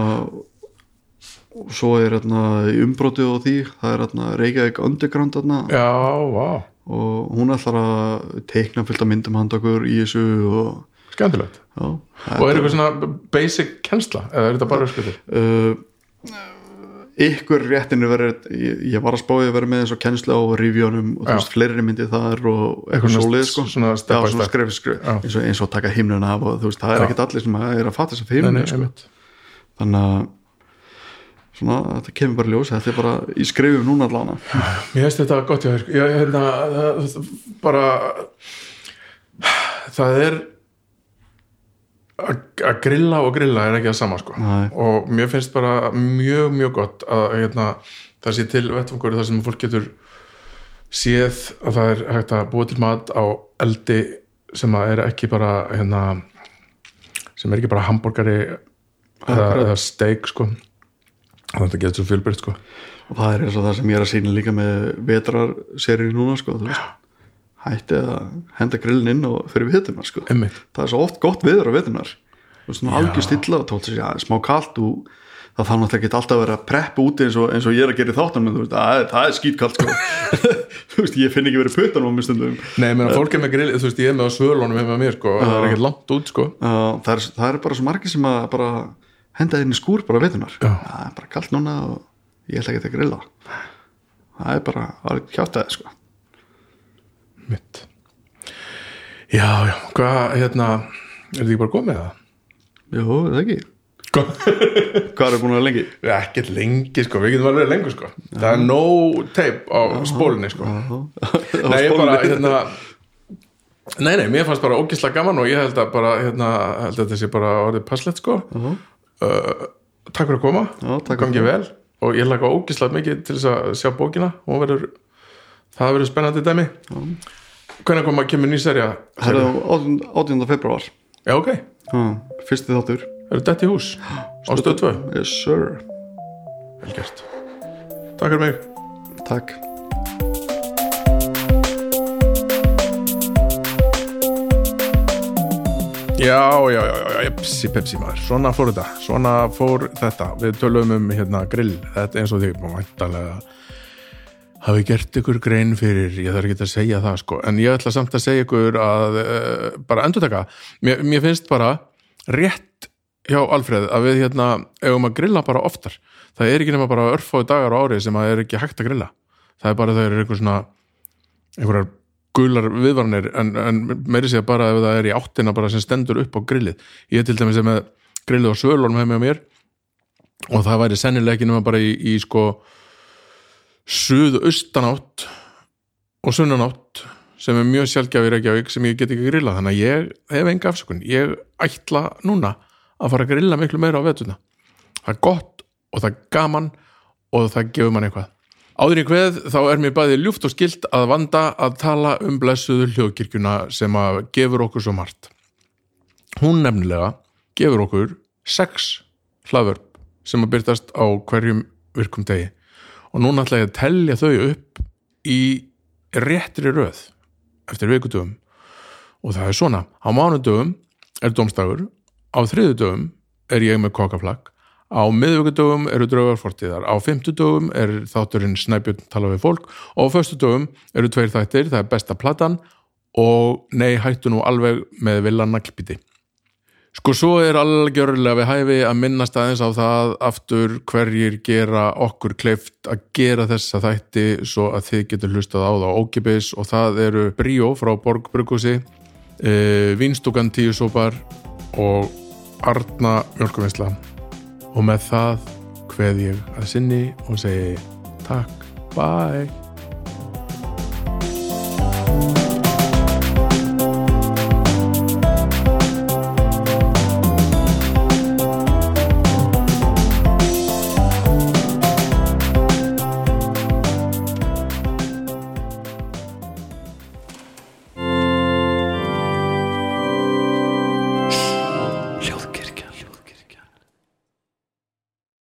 S2: og svo er hérna í umbróti og því það er hérna Reykjavík Underground
S1: Já, vá,
S2: og hún ætlar að teikna fullt af myndum handa okkur í þessu og
S1: skemmtilegt.
S2: já,
S1: Og er eitthvað svona basic kennsla, eða er þetta bara öskutir?
S2: uh, ykkur réttinu verið ég, var að spáði að vera með eins og kennsla á revíunum og þú veist fleiri myndi þar og eitthvað svolítið sko
S1: svona
S2: Já, svona skref, skref, eins, og, eins og taka himnuna af og þú veist, það er
S1: Já.
S2: ekkert allir sem er að fatta þess að
S1: Nei,
S2: himnu
S1: nei,
S2: sko. þannig að svona, þetta kemur bara ljós þetta er bara í skrifum núna allan
S1: Mér finnst þetta gott hjá þér hérna, það, bara það er að að grilla og grilla er ekki það sama sko. Og mér finnst bara mjög mjög gott að hérna, það sé til vettfangur þar sem fólk getur séð að það er hægt að búa til mat á eldi sem að er ekki bara hérna, sem er ekki bara hambúrgari eða steik sko. Þetta getur svo fjölbryrt sko.
S2: og það er eins og það sem ég er að sína líka með vetrarserið núna sko, hætti að henda grillin inn og fyrir vetunar sko.
S1: Einmitt.
S2: það er svo oft gott viður á vetunar þú veist, algjör stilla og tótt sér ja, smá kalt og það þarf náttúrulega ekki alltaf að vera að preppa úti eins og, eins og ég er að gera í þáttan menn þú veist, er- það er skýtkalt sko. þú veist, ég finn ekki verið puttan á mér stundum
S1: Nei, ég meina, fólk er með grill, þú veist, ég er með á svölunum heima með mér, sko, er sko
S2: Uh, það, er, það er bara svo margir sem að bara henda inn í skúr bara vetunar
S1: Já.
S2: það er bara kallt núna og ég ætla ekki að grilla það er bara hjátaði sko.
S1: Mitt Já, já, hvað, hérna er þið ekki bara komið það?
S2: Jú, það ekki
S1: Hvað?
S2: Er búin að vera lengi?
S1: Ekkert lengi, sko, við getum alveg lengur, sko Það er no tape á spólinni, sko Nei, ég bara, hérna Nei, nei, mér fannst bara ógislega gaman og ég held að bara, hérna, held að þetta sé bara orðið passlegt, sko uh, Takk fyrir að koma,
S2: Já, takk
S1: gangi vel. Og ég laka ógislega mikið til þess að sjá bókina. Og verður, það verður spennandi dæmi. Hvernig kom að kemur ný serja?
S2: Það er á 18. februar
S1: Já, ok,
S2: Já, Fyrsti þáttur.
S1: Eru dætt í hús á stöð 2
S2: Yes sir.
S1: Vel gert. Takk fyrir mig.
S2: Takk
S1: Já, já, já, já, pepsi, maður. Svona fór þetta, svona fór þetta. Við tölum um hérna grill. Þetta eins og því, mæntalega hafi gert ykkur grein fyrir. Ég þarf ekki að segja það sko. En ég ætla samt að segja ykkur að uh, bara endur taka, mér, mér finnst bara rétt hjá Alfreð að við hérna eigum að grilla bara oftar. Það er ekki nema bara örfáðu dagar á ári sem að er ekki hægt að grilla. Það er bara þau eru eitthvað svona einhverjar gular viðvarnir en, en meiri sér bara ef það er í áttina bara sem stendur upp á grillið. Ég er til dæmis með grillið á svölunum hefði með mér og það væri sennilega ekki nema bara í, í sko suðu austanátt og sunnanátt sem er mjög sjálfgjafi í Reykjavík sem ég get ekki grilla þannig að ég hef enga afsökun. Ég ætla núna að fara að grilla miklu meira á vetuna það er gott og það er gaman og það gefur mann eitthvað áður í hveð þá er mér bæði ljúft og skilt að vanda að tala um blessuðu hljóðkirkjuna sem að gefur okkur svo margt. Hún nefnilega gefur okkur sex hlaðvörp sem að byrtast á hverjum virkum degi. Og núna ætla ég að telja þau upp í réttri röð eftir vikudöfum og það er svona, á mánudöfum er domstagur, á þriðudöfum er ég með kokaflag á miðvikudöfum eru draugarfortíðar á fimmtudöfum er þátturinn Snæbjörn tala við fólk. Og á föstudöfum eru tveir þættir, það er besta platan. Og nei hættu nú alveg með villan naglbíti Sko svo er algjörlega við hæfi að minnast aðeins á það aftur hverjir gera okkur kleift að gera þessa þætti svo að þið getur hlustað á það ókipis og það eru Bríó frá Borg Bruggúsi, e, Vínstúkan Tíu Sópar og Arna Mjölkuvinsla og með það hveð ég að sinni og segi takk, bye